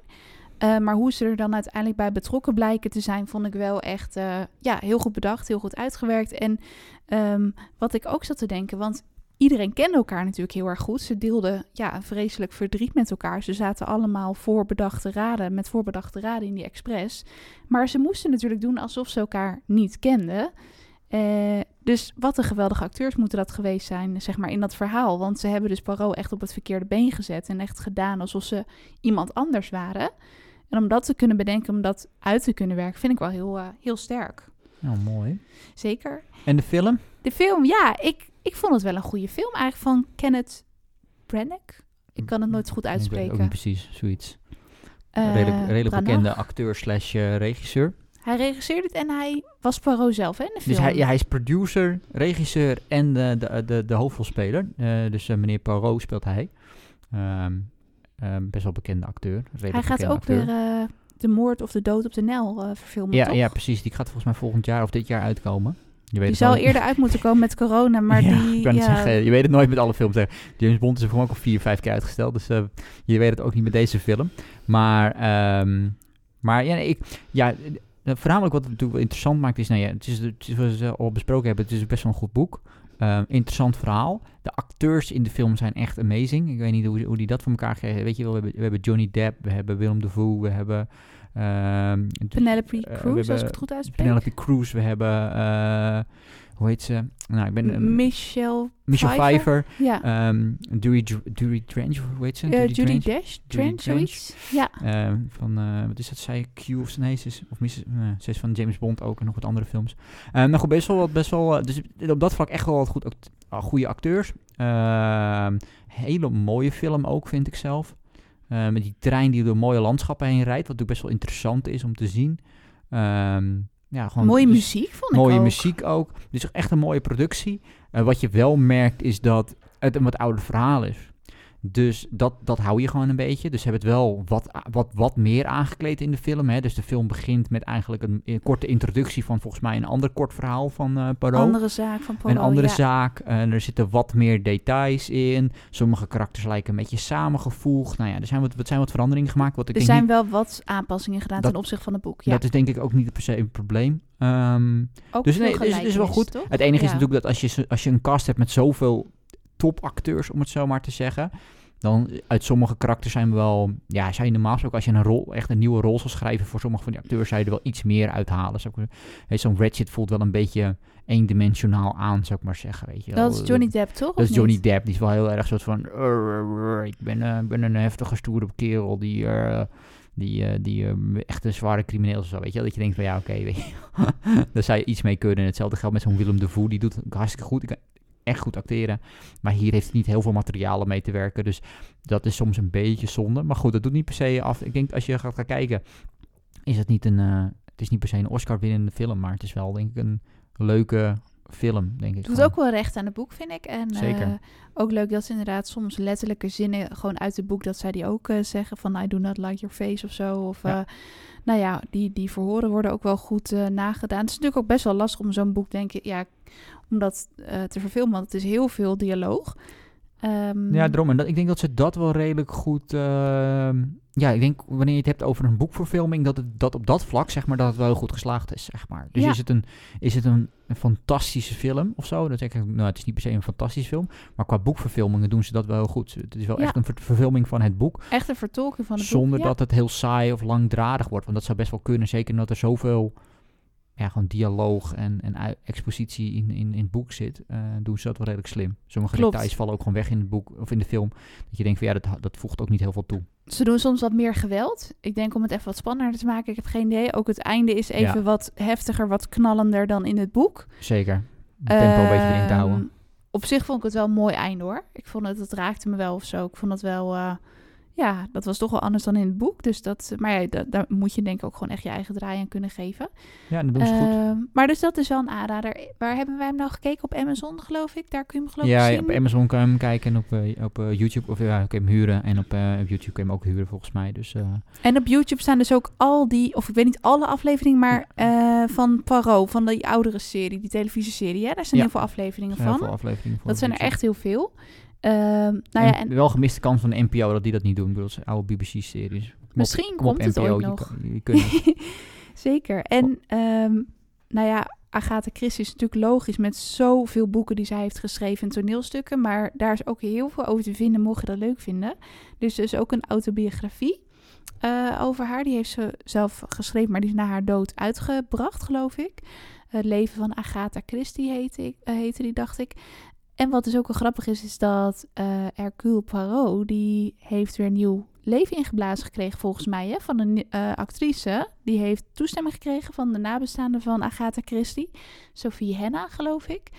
Eh, maar hoe ze er dan uiteindelijk bij betrokken blijken te zijn, vond ik wel echt eh, ja, heel goed bedacht, heel goed uitgewerkt. En ehm, wat ik ook zat te denken, want iedereen kende elkaar natuurlijk heel erg goed. Ze deelden ja, vreselijk verdriet met elkaar. Ze zaten allemaal voorbedachte raden, met voorbedachte raden in die expres. Maar ze moesten natuurlijk doen alsof ze elkaar niet kenden. Eh, dus wat een geweldige acteurs moeten dat geweest zijn, zeg maar, in dat verhaal. Want ze hebben dus Poirot echt op het verkeerde been gezet en echt gedaan alsof ze iemand anders waren. En om dat te kunnen bedenken, om dat uit te kunnen werken, vind ik wel heel, eh, heel sterk. Nou, mooi. Zeker. En de film? De film, ja, ik, ik vond het wel een goede film eigenlijk van Kenneth Branagh. Ik kan het nooit goed Ik uitspreken. ook niet precies, zoiets. Eh, redelijk redelijk bekende acteur slash regisseur. Hij regisseerde het en hij was Poirot zelf hè, in de film. Dus hij, ja, hij is producer, regisseur en de, de, de, de hoofdrolspeler. Eh, dus eh, meneer Poirot speelt hij. Ehm, ehm, best wel bekende acteur. Hij gaat ook acteur. weer eh, de moord of de dood op de Nijl verfilmen, Ja, toch? ja, precies. Die gaat volgens mij volgend jaar of dit jaar uitkomen. Je weet Die zou eerder uit moeten komen met corona, maar <laughs> Ja, die... ik kan het ja, zeggen, je weet het nooit met alle films. hè. James Bond is gewoon ook al vier, vijf keer uitgesteld. Dus je weet het ook niet met deze film. Maar, ehm, maar ja, nee, ik, ja, voornamelijk wat het natuurlijk interessant maakt is, nou ja, het is, het is wat we al besproken hebben, het is best wel een goed boek. Ehm, interessant verhaal. De acteurs in de film zijn echt amazing. Ik weet niet hoe, hoe die dat voor elkaar krijgen. Weet je wel, we hebben, we hebben Johnny Depp, we hebben Willem Dafoe, we hebben... ehm, Penelope eh, Cruz, als ik het goed uitspreek. Penelope Cruz, we hebben... eh, hoe heet ze? Nou, ik ben... ehm, Michelle Michelle Pfeiffer. Ja. Dury, Dr- Dury Trench, hoe heet ze? Eh, Dury Judy Trench? Dash, Trench, zoiets. Ja. Ehm, van, eh, wat is dat? Zij Q of nee, ze is, of Mrs. nee, ze is van James Bond ook en nog wat andere films. Maar goed, best wel, wat- best wel, eh, dus op dat vlak echt wel wat goed, act- ah, goede acteurs. Hele mooie film ook, vind ik zelf. Eh, met die trein die door mooie landschappen heen rijdt, wat natuurlijk best wel interessant is om te zien. Ehm, ja, gewoon, Mooie dus- muziek vond ik Mooie ook. muziek ook. Dus echt een mooie productie. Eh, wat je wel merkt is dat het een wat ouder verhaal is. Dus dat, dat hou je gewoon een beetje. Dus ze hebben het wel wat, wat, wat meer aangekleed in de film. Hè. Dus de film begint met eigenlijk een, een korte introductie van volgens mij een ander kort verhaal van uh, Poirot. Andere zaak van Poirot, Een andere ja. zaak. En er zitten wat meer details in. Sommige karakters lijken een beetje samengevoegd. Nou ja, er zijn wat, wat, zijn wat veranderingen gemaakt. Wat ik Er denk zijn niet, wel wat aanpassingen gedaan Dat- ten opzichte van het boek. Ja, Dat is denk ik ook niet per se een probleem. Ook dus nee, dus het is wel goed. toch? Het enige is natuurlijk dat als je, als je een cast hebt met zoveel topacteurs, om het zo maar te zeggen. Dan uit sommige karakters zijn we wel. Ja, zou je normaal gesproken, als je een rol, echt een nieuwe rol zal schrijven voor sommige van die acteurs, zou je er wel iets meer uithalen. Ik Zo'n Ratchet voelt wel een beetje eendimensionaal aan, zou ik maar zeggen. Weet je. Dat is Johnny Depp, toch? Dat is Johnny niet? Depp. Die is wel heel erg soort van. "Urr, urr, ik ben, eh, ik ben een heftige, stoere kerel die. eh, die, eh, die echt een zware crimineel is zo, weet je? Dat je denkt van ja, oké. <laughs> Daar zou je iets mee kunnen. Hetzelfde geldt met zo'n Willem de Voe. Die doet het hartstikke goed. Kan echt goed acteren. Maar hier heeft hij niet heel veel materialen mee te werken. Dus dat is soms een beetje zonde. Maar goed, dat doet niet per se af. Ik denk als je gaat gaan kijken, is het niet een... eh, het is niet per se een Oscar-winnende film. Maar het is wel, denk ik, een leuke film, denk ik. Doet gewoon. ook wel recht aan het boek, vind ik. En Zeker. eh, ook leuk dat ze inderdaad soms letterlijke zinnen gewoon uit het boek, dat zij die ook eh, zeggen van I do not like your face of zo. Of Ja. nou ja, die, die verhoren worden ook wel goed nagedaan. Het is natuurlijk ook best wel lastig om zo'n boek, denk ik, ja, om dat eh, te verfilmen, want het is heel veel dialoog. Ehm, Ja, daarom. En dat, ik denk dat ze dat wel redelijk goed... ehm, ja, ik denk wanneer je het hebt over een boekverfilming... dat het dat op dat vlak, zeg maar, dat het wel goed geslaagd is, zeg maar. Dus Ja. is het, een, is het een, een fantastische film of zo? Dat zeg ik, nou, het is niet per se een fantastische film... maar qua boekverfilmingen doen ze dat wel heel goed. Het is wel Ja. echt een ver- verfilming van het boek... Echt een vertolking van het zonder boek. ja. dat het heel saai of langdradig wordt. Want dat zou best wel kunnen, zeker omdat er zoveel... Ja, gewoon dialoog en, en expositie in, in, in het boek zit, eh, doen ze dat wel redelijk slim. Sommige Klopt. details vallen ook gewoon weg in het boek of in de film. Dat je denkt van ja, dat, dat voegt ook niet heel veel toe. Ze doen soms wat meer geweld. Ik denk om het even wat spannender te maken. Ik heb geen idee. Ook het einde is even Ja. wat heftiger, wat knallender dan in het boek. Zeker. Tempo een beetje erin te houden. Ehm, Op zich vond ik het wel een mooi einde hoor. Ik vond het, het raakte me wel of zo. Ik vond het wel, eh, ja, dat was toch wel anders dan in het boek. Dus dat, maar ja, da- daar moet je denk ik ook gewoon echt je eigen draai aan kunnen geven. Ja, dat doen ze goed. Ehm, maar dus dat is wel een aanrader. Waar hebben wij hem nou gekeken? Op Amazon geloof ik. Daar kun je hem geloof ik Ja, zien. op Amazon kan je hem kijken en op, eh, op eh, YouTube. Of ja, kun je hem huren. En op, eh, op YouTube kun je hem ook huren volgens mij. Dus eh, En op YouTube staan dus ook al die, of ik weet niet alle afleveringen, maar eh, van Poirot, van die oudere serie, die televisieserie. Hè? Daar zijn Ja. heel veel afleveringen er zijn heel van. veel afleveringen voor. Dat zijn er YouTube. echt heel veel. Ehm, nou ja, En wel gemiste kans van de NPO dat die dat niet doen. Ik bedoel, het zijn oude BBC-series. Misschien komt het ooit nog. <laughs> Zeker. En ehm, nou ja, Agatha Christie is natuurlijk logisch met zoveel boeken die zij heeft geschreven en toneelstukken. Maar daar is ook heel veel over te vinden, mocht je dat leuk vinden. Dus er is ook een autobiografie eh, over haar. Die heeft ze zelf geschreven, maar die is na haar dood uitgebracht, geloof ik. Het leven van Agatha Christie heette, ik, eh, heette die, dacht ik. En wat dus ook wel grappig is, is dat eh Hercule Poirot, die heeft weer nieuw leven ingeblazen gekregen volgens mij, hè, van een eh, actrice. Die heeft toestemming gekregen van de nabestaanden van Agatha Christie. Sophie Henna, geloof ik.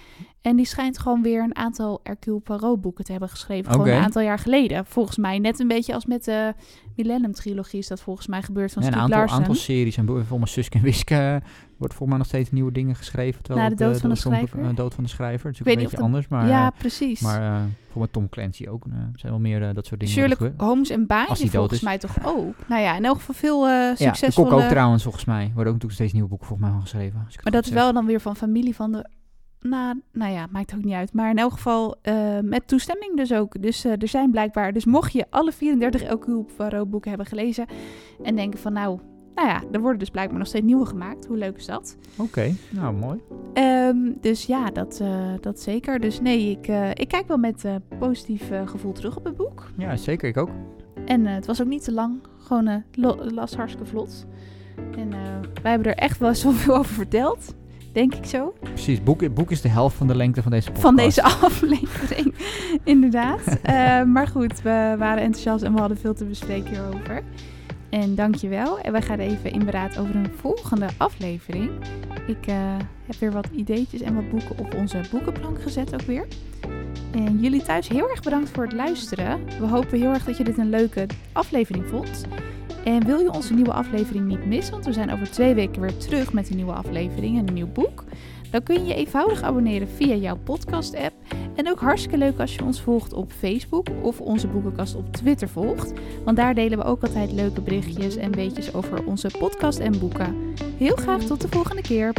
En die schijnt gewoon weer een aantal Hercule Poirot boeken te hebben geschreven. Gewoon een aantal jaar geleden. Volgens mij net een beetje als met de Millennium trilogie is dat volgens mij gebeurd van Ja, een aantal, aantal series. En bijvoorbeeld Suske en Wiske eh, wordt volgens mij nog steeds nieuwe dingen geschreven. Terwijl Na de dood van de schrijver. eh, dood van de schrijver. Het is Ik ook weet een beetje anders. Maar, ja, eh, precies. maar voor Tom Clancy ook. er zijn wel meer dat soort dingen. Sherlock. Holmes en dood volgens is. mij toch ook. Nou ja, in elk geval veel eh Ja, de succesvolle... kok ook trouwens, volgens mij. Worden ook natuurlijk steeds nieuwe boeken volgens mij geschreven. Maar dat is wel dan weer van familie van de. Nou, nou ja, maakt ook niet uit. Maar in elk geval eh, met toestemming dus ook. Dus eh, er zijn blijkbaar. Dus mocht je alle 34 Hercule Poirot boeken hebben gelezen. En denken van nou. Nou ja, er worden dus blijkbaar nog steeds nieuwe gemaakt. Hoe leuk is dat? Oké, nou mooi. Ehm, dus ja, dat, eh, dat zeker. Dus nee, ik, ik kijk wel met positief gevoel terug op het boek. Ja, zeker. Ik ook. En het was ook niet te lang. Gewoon las hartstikke vlot. En wij hebben er echt wel <laughs> zoveel over verteld. Denk ik zo. Precies. Boek, boek is de helft van de lengte van deze podcast. van deze <laughs> aflevering. Inderdaad. <laughs> Eh, maar goed, we waren enthousiast en we hadden veel te bespreken hierover. En dankjewel. En wij gaan even in beraad over een volgende aflevering. Ik eh, heb weer wat ideetjes en wat boeken op onze boekenplank gezet ook weer. En jullie thuis heel erg bedankt voor het luisteren. We hopen heel erg dat je dit een leuke aflevering vond. En wil je onze nieuwe aflevering niet missen, want we zijn over twee weken weer terug met een nieuwe aflevering en een nieuw boek. Dan kun je je eenvoudig abonneren via jouw podcast-app. En ook hartstikke leuk als je ons volgt op Facebook of onze boekenkast op Twitter volgt. Want daar delen we ook altijd leuke berichtjes en weetjes over onze podcast en boeken. Heel graag tot de volgende keer.